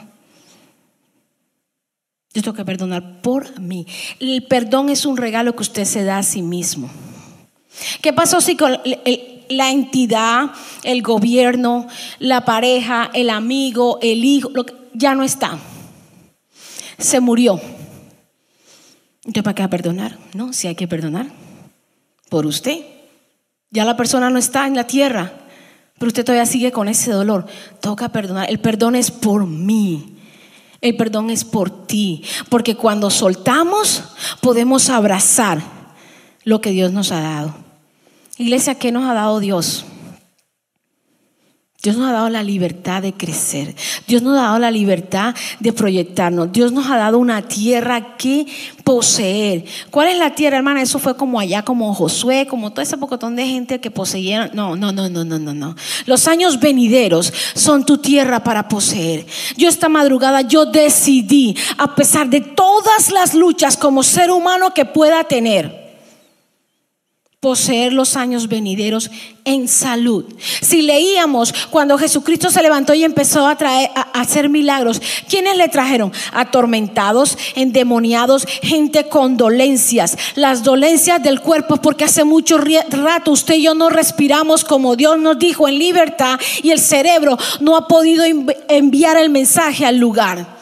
Yo tengo que perdonar por mí. El perdón es un regalo que usted se da a sí mismo. ¿Qué pasó si la entidad, el gobierno, la pareja, el amigo, el hijo, ya no está? Se murió. ¿Entonces para qué perdonar? No, si hay que perdonar por usted Ya la persona no está en la tierra, pero usted todavía sigue con ese dolor. Toca perdonar. El perdón es por mí. El perdón es por ti. Porque cuando soltamos, podemos abrazar lo que Dios nos ha dado. Iglesia, ¿qué nos ha dado Dios? Dios nos ha dado la libertad de crecer. Dios nos ha dado la libertad de proyectarnos. Dios nos ha dado una tierra que poseer. ¿Cuál es la tierra, hermana? Eso fue como allá, como Josué, como todo ese pocotón de gente que poseyeron. No, no, no, no, no, no, no. Los años venideros son tu tierra para poseer. Yo esta madrugada, yo decidí, a pesar de todas las luchas como ser humano que pueda tener, poseer los años venideros en salud. Si leíamos cuando Jesucristo se levantó y empezó a, traer, a, hacer milagros, ¿quiénes le trajeron? Atormentados, endemoniados, gente con dolencias, las dolencias del cuerpo, porque hace mucho rato usted y yo no respiramos como Dios nos dijo en libertad y el cerebro no ha podido enviar el mensaje al lugar.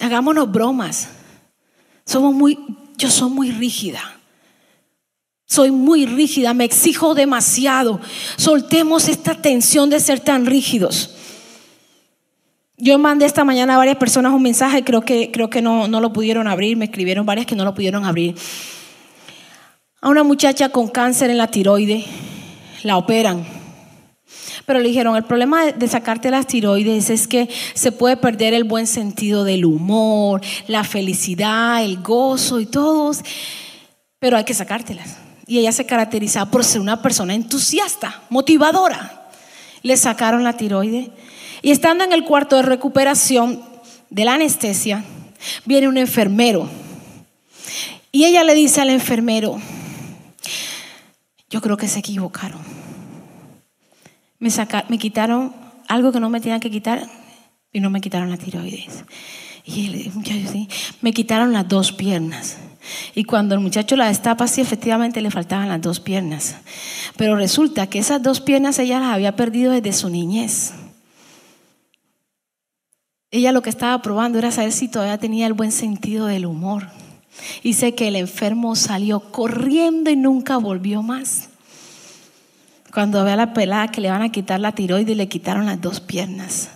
Hagámonos bromas. Somos muy, yo soy muy rígida. Soy muy rígida, me exijo demasiado. Soltemos esta tensión de ser tan rígidos. Yo mandé esta mañana a varias personas un mensaje, creo que, creo que no, no lo pudieron abrir, me escribieron varias que no lo pudieron abrir. A una muchacha con cáncer en la tiroide, la operan. Pero le dijeron, el problema de sacarte las tiroides es que se puede perder el buen sentido del humor, la felicidad, el gozo y todos, pero hay que sacártelas y ella se caracterizaba por ser una persona entusiasta, motivadora. Le sacaron la tiroide y estando en el cuarto de recuperación de la anestesia, viene un enfermero y ella le dice al enfermero, yo creo que se equivocaron. Me, me quitaron algo que no me tenían que quitar y no me quitaron la tiroides. Y él, me quitaron las dos piernas. Y cuando el muchacho la destapa, sí, efectivamente le faltaban las dos piernas. Pero resulta que esas dos piernas ella las había perdido desde su niñez. Ella lo que estaba probando era saber si todavía tenía el buen sentido del humor. Dice que el enfermo salió corriendo y nunca volvió más. Cuando ve la pelada que le van a quitar la tiroide y le quitaron las dos piernas.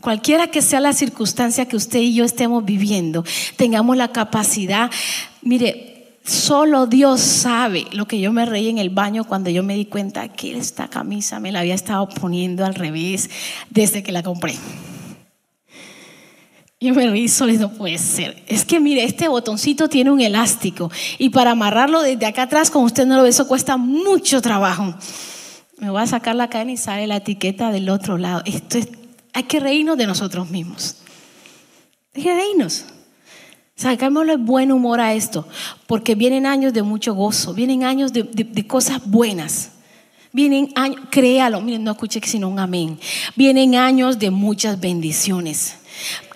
Cualquiera que sea la circunstancia que usted y yo estemos viviendo, tengamos la capacidad, mire, solo Dios sabe lo que yo me reí en el baño cuando yo me di cuenta que esta camisa me la había estado poniendo al revés desde que la compré. Yo me reí solo no puede ser. Es que mire, este botoncito tiene un elástico y para amarrarlo desde acá atrás, como usted no lo ve, eso cuesta mucho trabajo. Me voy a sacar la cadena y sale la etiqueta del otro lado. Esto es hay que reírnos de nosotros mismos. Hay que reírnos. Sacámosle buen humor a esto, porque vienen años de mucho gozo, vienen años de, cosas buenas. Vienen años, créalo, miren, no escuché sino un amén. Vienen años de muchas bendiciones.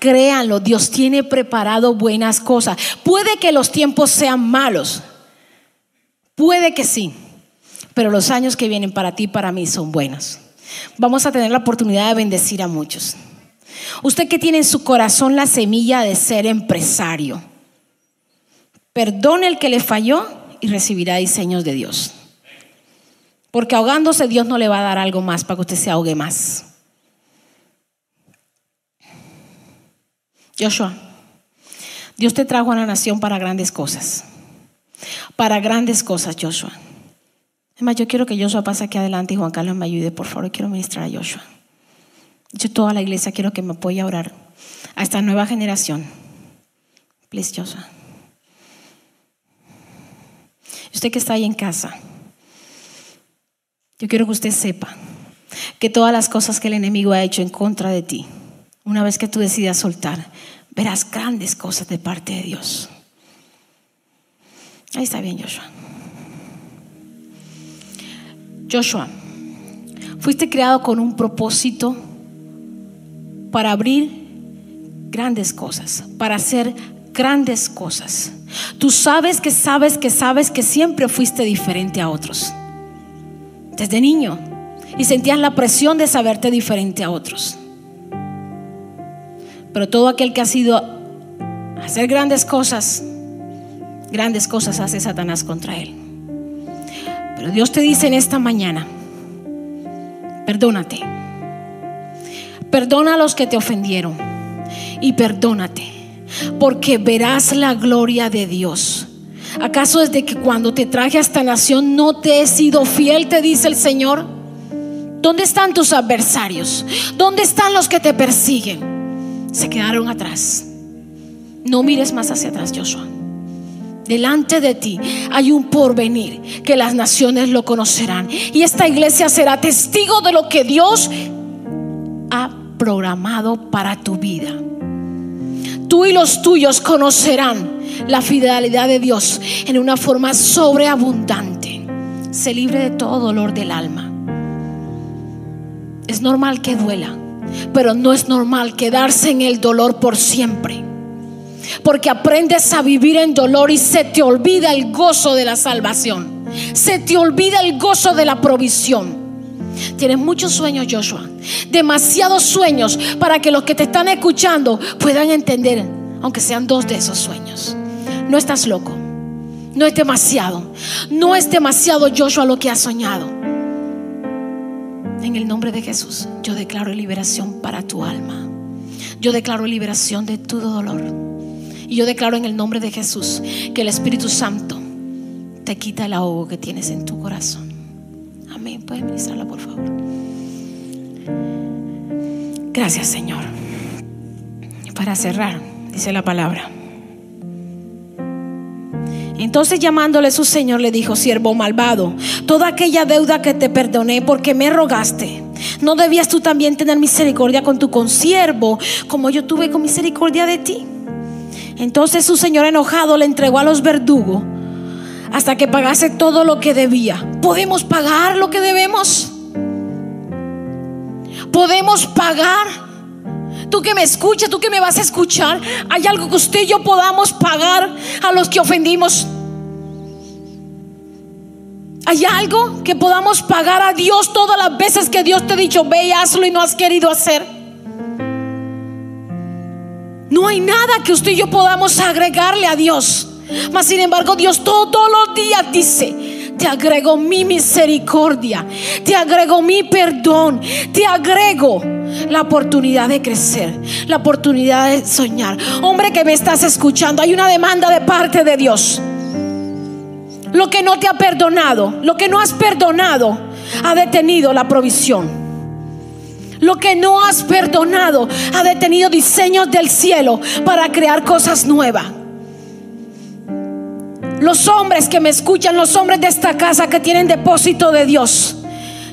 Créanlo, Dios tiene preparado buenas cosas. Puede que los tiempos sean malos, puede que sí, pero los años que vienen para ti y para mí son buenos vamos a tener la oportunidad de bendecir a muchos. Usted que tiene en su corazón la semilla de ser empresario, perdone el que le falló y recibirá diseños de Dios. Porque ahogándose Dios no le va a dar algo más para que usted se ahogue más. Joshua, Dios te trajo a la nación para grandes cosas. Para grandes cosas, Joshua. Además, yo quiero que Joshua pase aquí adelante y Juan Carlos me ayude, por favor. Quiero ministrar a Joshua. Yo, toda la iglesia, quiero que me apoye a orar a esta nueva generación. Please, Joshua. Usted que está ahí en casa, yo quiero que usted sepa que todas las cosas que el enemigo ha hecho en contra de ti, una vez que tú decidas soltar, verás grandes cosas de parte de Dios. Ahí está bien, Joshua. Joshua, fuiste creado con un propósito para abrir grandes cosas, para hacer grandes cosas. Tú sabes que sabes que sabes que siempre fuiste diferente a otros. Desde niño. Y sentías la presión de saberte diferente a otros. Pero todo aquel que ha sido hacer grandes cosas, grandes cosas hace Satanás contra él. Dios te dice en esta mañana, perdónate. Perdona a los que te ofendieron y perdónate, porque verás la gloria de Dios. ¿Acaso desde que cuando te traje a esta nación no te he sido fiel, te dice el Señor? ¿Dónde están tus adversarios? ¿Dónde están los que te persiguen? Se quedaron atrás. No mires más hacia atrás, Joshua. Delante de ti hay un porvenir que las naciones lo conocerán. Y esta iglesia será testigo de lo que Dios ha programado para tu vida. Tú y los tuyos conocerán la fidelidad de Dios en una forma sobreabundante. Se libre de todo dolor del alma. Es normal que duela, pero no es normal quedarse en el dolor por siempre. Porque aprendes a vivir en dolor y se te olvida el gozo de la salvación. Se te olvida el gozo de la provisión. Tienes muchos sueños, Joshua. Demasiados sueños para que los que te están escuchando puedan entender, aunque sean dos de esos sueños. No estás loco. No es demasiado. No es demasiado, Joshua, lo que has soñado. En el nombre de Jesús, yo declaro liberación para tu alma. Yo declaro liberación de tu dolor. Y yo declaro en el nombre de Jesús que el Espíritu Santo te quita el ahogo que tienes en tu corazón. Amén. Puedes ministrarla, por favor. Gracias, Señor. Para cerrar, dice la palabra. Entonces llamándole su señor le dijo, siervo malvado, toda aquella deuda que te perdoné porque me rogaste, ¿no debías tú también tener misericordia con tu consiervo como yo tuve con misericordia de ti? Entonces su señor enojado le entregó a los verdugos hasta que pagase todo lo que debía. ¿Podemos pagar lo que debemos? ¿Podemos pagar? Tú que me escuchas, tú que me vas a escuchar, ¿hay algo que usted y yo podamos pagar a los que ofendimos? ¿Hay algo que podamos pagar a Dios todas las veces que Dios te ha dicho, ve y hazlo y no has querido hacer? No hay nada que usted y yo podamos agregarle a Dios. Mas sin embargo, Dios todos los días dice, te agrego mi misericordia, te agrego mi perdón, te agrego la oportunidad de crecer, la oportunidad de soñar. Hombre que me estás escuchando, hay una demanda de parte de Dios. Lo que no te ha perdonado, lo que no has perdonado, ha detenido la provisión. Lo que no has perdonado ha detenido diseños del cielo para crear cosas nuevas. Los hombres que me escuchan, los hombres de esta casa que tienen depósito de Dios.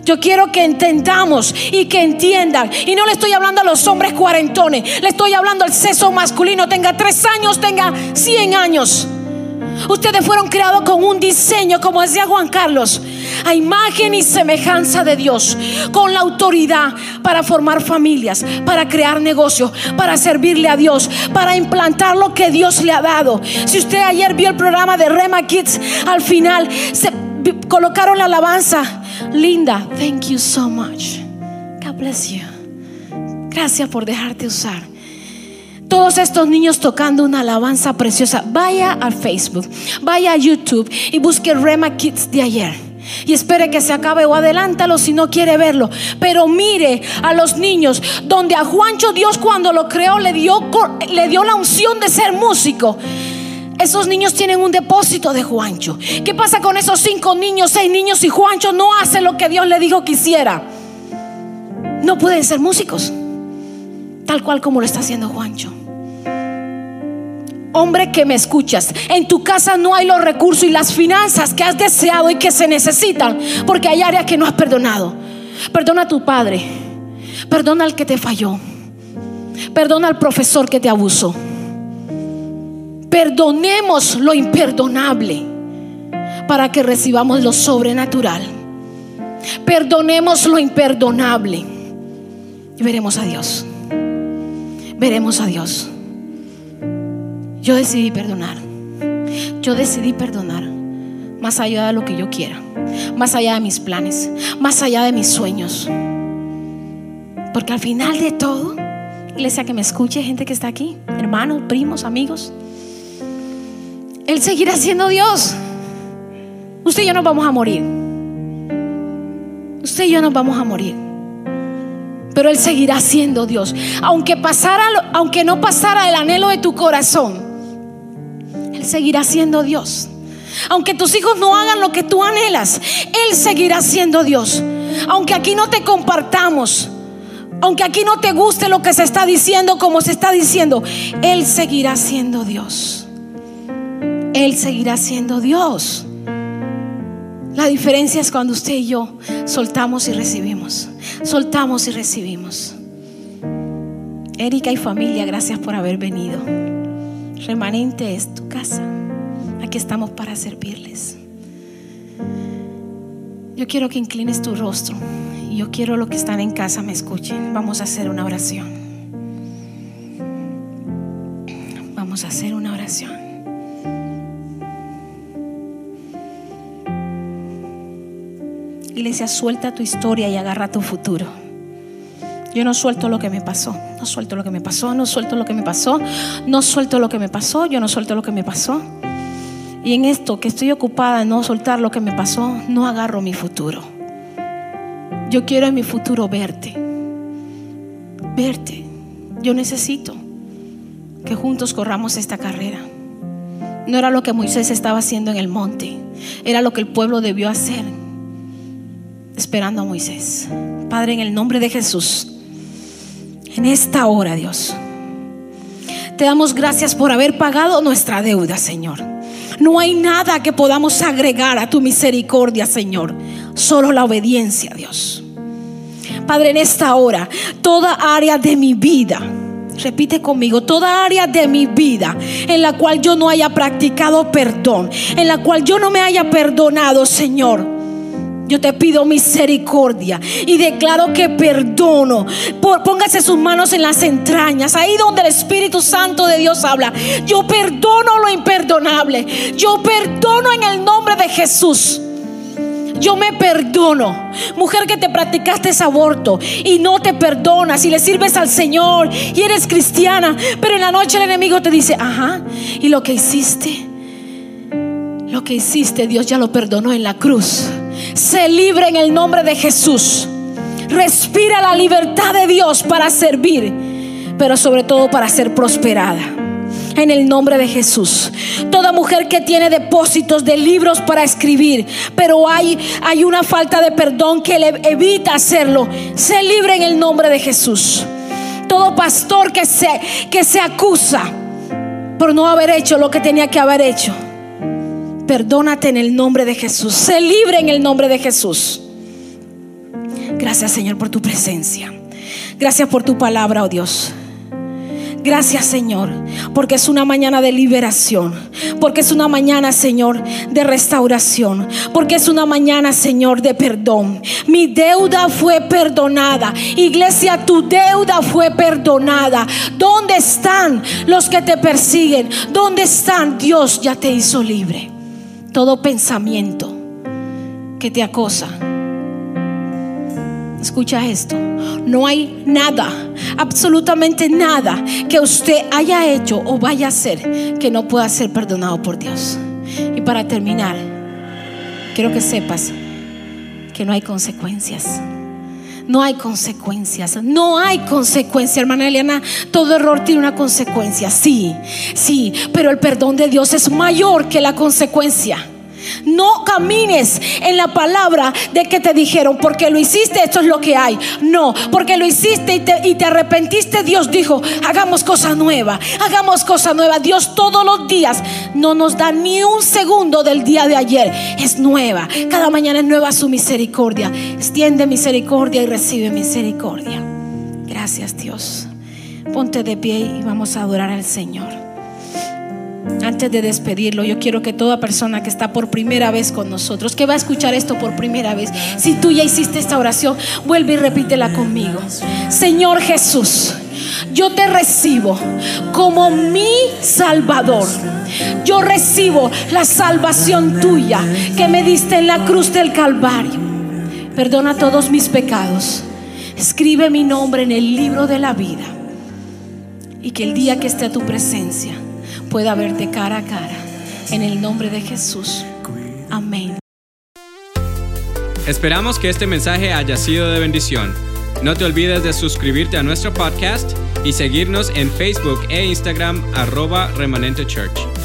Yo quiero que entendamos y que entiendan. Y no le estoy hablando a los hombres cuarentones, le estoy hablando al sexo masculino, tenga tres años, tenga cien años. Ustedes fueron creados con un diseño, como decía Juan Carlos, a imagen y semejanza de Dios, con la autoridad para formar familias, para crear negocios, para servirle a Dios, para implantar lo que Dios le ha dado. Si usted ayer vio el programa de Rema Kids, al final se colocaron la alabanza. Linda, thank you so much. God bless you. Gracias por dejarte usar todos estos niños tocando una alabanza preciosa. Vaya a Facebook, vaya a YouTube y busque Rema Kids de ayer. Y espere que se acabe o adelántalo si no quiere verlo. Pero mire a los niños donde a Juancho Dios cuando lo creó le dio, le dio la unción de ser músico. Esos niños tienen un depósito de Juancho. ¿Qué pasa con esos cinco niños, seis niños y Juancho no hace lo que Dios le dijo que hiciera? No pueden ser músicos, tal cual como lo está haciendo Juancho. Hombre que me escuchas, en tu casa no hay los recursos y las finanzas que has deseado y que se necesitan, porque hay áreas que no has perdonado. Perdona a tu padre, perdona al que te falló, perdona al profesor que te abusó. Perdonemos lo imperdonable para que recibamos lo sobrenatural. Perdonemos lo imperdonable y veremos a Dios. Veremos a Dios. Yo decidí perdonar. Yo decidí perdonar. Más allá de lo que yo quiera. Más allá de mis planes. Más allá de mis sueños. Porque al final de todo, iglesia que me escuche, gente que está aquí, hermanos, primos, amigos, Él seguirá siendo Dios. Usted y yo nos vamos a morir. Usted y yo nos vamos a morir. Pero Él seguirá siendo Dios. Aunque, pasara, aunque no pasara el anhelo de tu corazón, Él seguirá siendo Dios. Aunque tus hijos no hagan lo que tú anhelas, Él seguirá siendo Dios. Aunque aquí no te compartamos, aunque aquí no te guste lo que se está diciendo, como se está diciendo, Él seguirá siendo Dios. Él seguirá siendo Dios. La diferencia es cuando usted y yo soltamos y recibimos. Soltamos y recibimos. Erika y familia, gracias por haber venido. Remanente es tu casa. Aquí estamos para servirles. Yo quiero que inclines tu rostro yo quiero lo que están en casa me escuchen. Vamos a hacer una oración. Vamos a hacer una oración. Iglesia, suelta tu historia y agarra tu futuro. Yo no suelto lo que me pasó, no suelto lo que me pasó, no suelto lo que me pasó, no suelto lo que me pasó, yo no suelto lo que me pasó. Y en esto que estoy ocupada en no soltar lo que me pasó, no agarro mi futuro. Yo quiero en mi futuro verte, verte. Yo necesito que juntos corramos esta carrera. No era lo que Moisés estaba haciendo en el monte, era lo que el pueblo debió hacer, esperando a Moisés. Padre, en el nombre de Jesús, en esta hora, Dios, te damos gracias por haber pagado nuestra deuda, Señor. No hay nada que podamos agregar a tu misericordia, Señor. Solo la obediencia, Dios. Padre, en esta hora, toda área de mi vida, repite conmigo, toda área de mi vida en la cual yo no haya practicado perdón, en la cual yo no me haya perdonado, Señor. Yo te pido misericordia y declaro que perdono. Póngase sus manos en las entrañas, ahí donde el Espíritu Santo de Dios habla. Yo perdono lo imperdonable. Yo perdono en el nombre de Jesús. Yo me perdono. Mujer que te practicaste ese aborto y no te perdonas y le sirves al Señor y eres cristiana, pero en la noche el enemigo te dice, ajá, ¿y lo que hiciste? Lo que hiciste Dios ya lo perdonó en la cruz se libre en el nombre de Jesús. Respira la libertad de Dios para servir, pero sobre todo para ser prosperada. En el nombre de Jesús. Toda mujer que tiene depósitos de libros para escribir, pero hay, hay una falta de perdón que le evita hacerlo, se libre en el nombre de Jesús. Todo pastor que se, que se acusa por no haber hecho lo que tenía que haber hecho Perdónate en el nombre de Jesús. Sé libre en el nombre de Jesús. Gracias Señor por tu presencia. Gracias por tu palabra, oh Dios. Gracias Señor, porque es una mañana de liberación, porque es una mañana Señor de restauración, porque es una mañana Señor de perdón. Mi deuda fue perdonada. Iglesia, tu deuda fue perdonada. ¿Dónde están los que te persiguen? ¿Dónde están? Dios ya te hizo libre todo pensamiento que te acosa. Escucha esto. No hay nada, absolutamente nada que usted haya hecho o vaya a hacer que no pueda ser perdonado por Dios. Y para terminar, quiero que sepas que no hay consecuencias. No hay consecuencias, no hay consecuencia, hermana Eliana. Todo error tiene una consecuencia, sí, sí, pero el perdón de Dios es mayor que la consecuencia. No camines en la palabra de que te dijeron, porque lo hiciste, esto es lo que hay. No, porque lo hiciste y te, y te arrepentiste, Dios dijo, hagamos cosa nueva, hagamos cosa nueva. Dios todos los días no nos da ni un segundo del día de ayer. Es nueva, cada mañana es nueva su misericordia. Extiende misericordia y recibe misericordia. Gracias Dios. Ponte de pie y vamos a adorar al Señor. Antes de despedirlo, yo quiero que toda persona que está por primera vez con nosotros, que va a escuchar esto por primera vez, si tú ya hiciste esta oración, vuelve y repítela conmigo. Señor Jesús, yo te recibo como mi Salvador. Yo recibo la salvación tuya que me diste en la cruz del Calvario. Perdona todos mis pecados. Escribe mi nombre en el libro de la vida. Y que el día que esté a tu presencia, pueda verte cara a cara. En el nombre de Jesús. Amén. Esperamos que este mensaje haya sido de bendición. No te olvides de suscribirte a nuestro podcast y seguirnos en Facebook e Instagram arroba remanente church.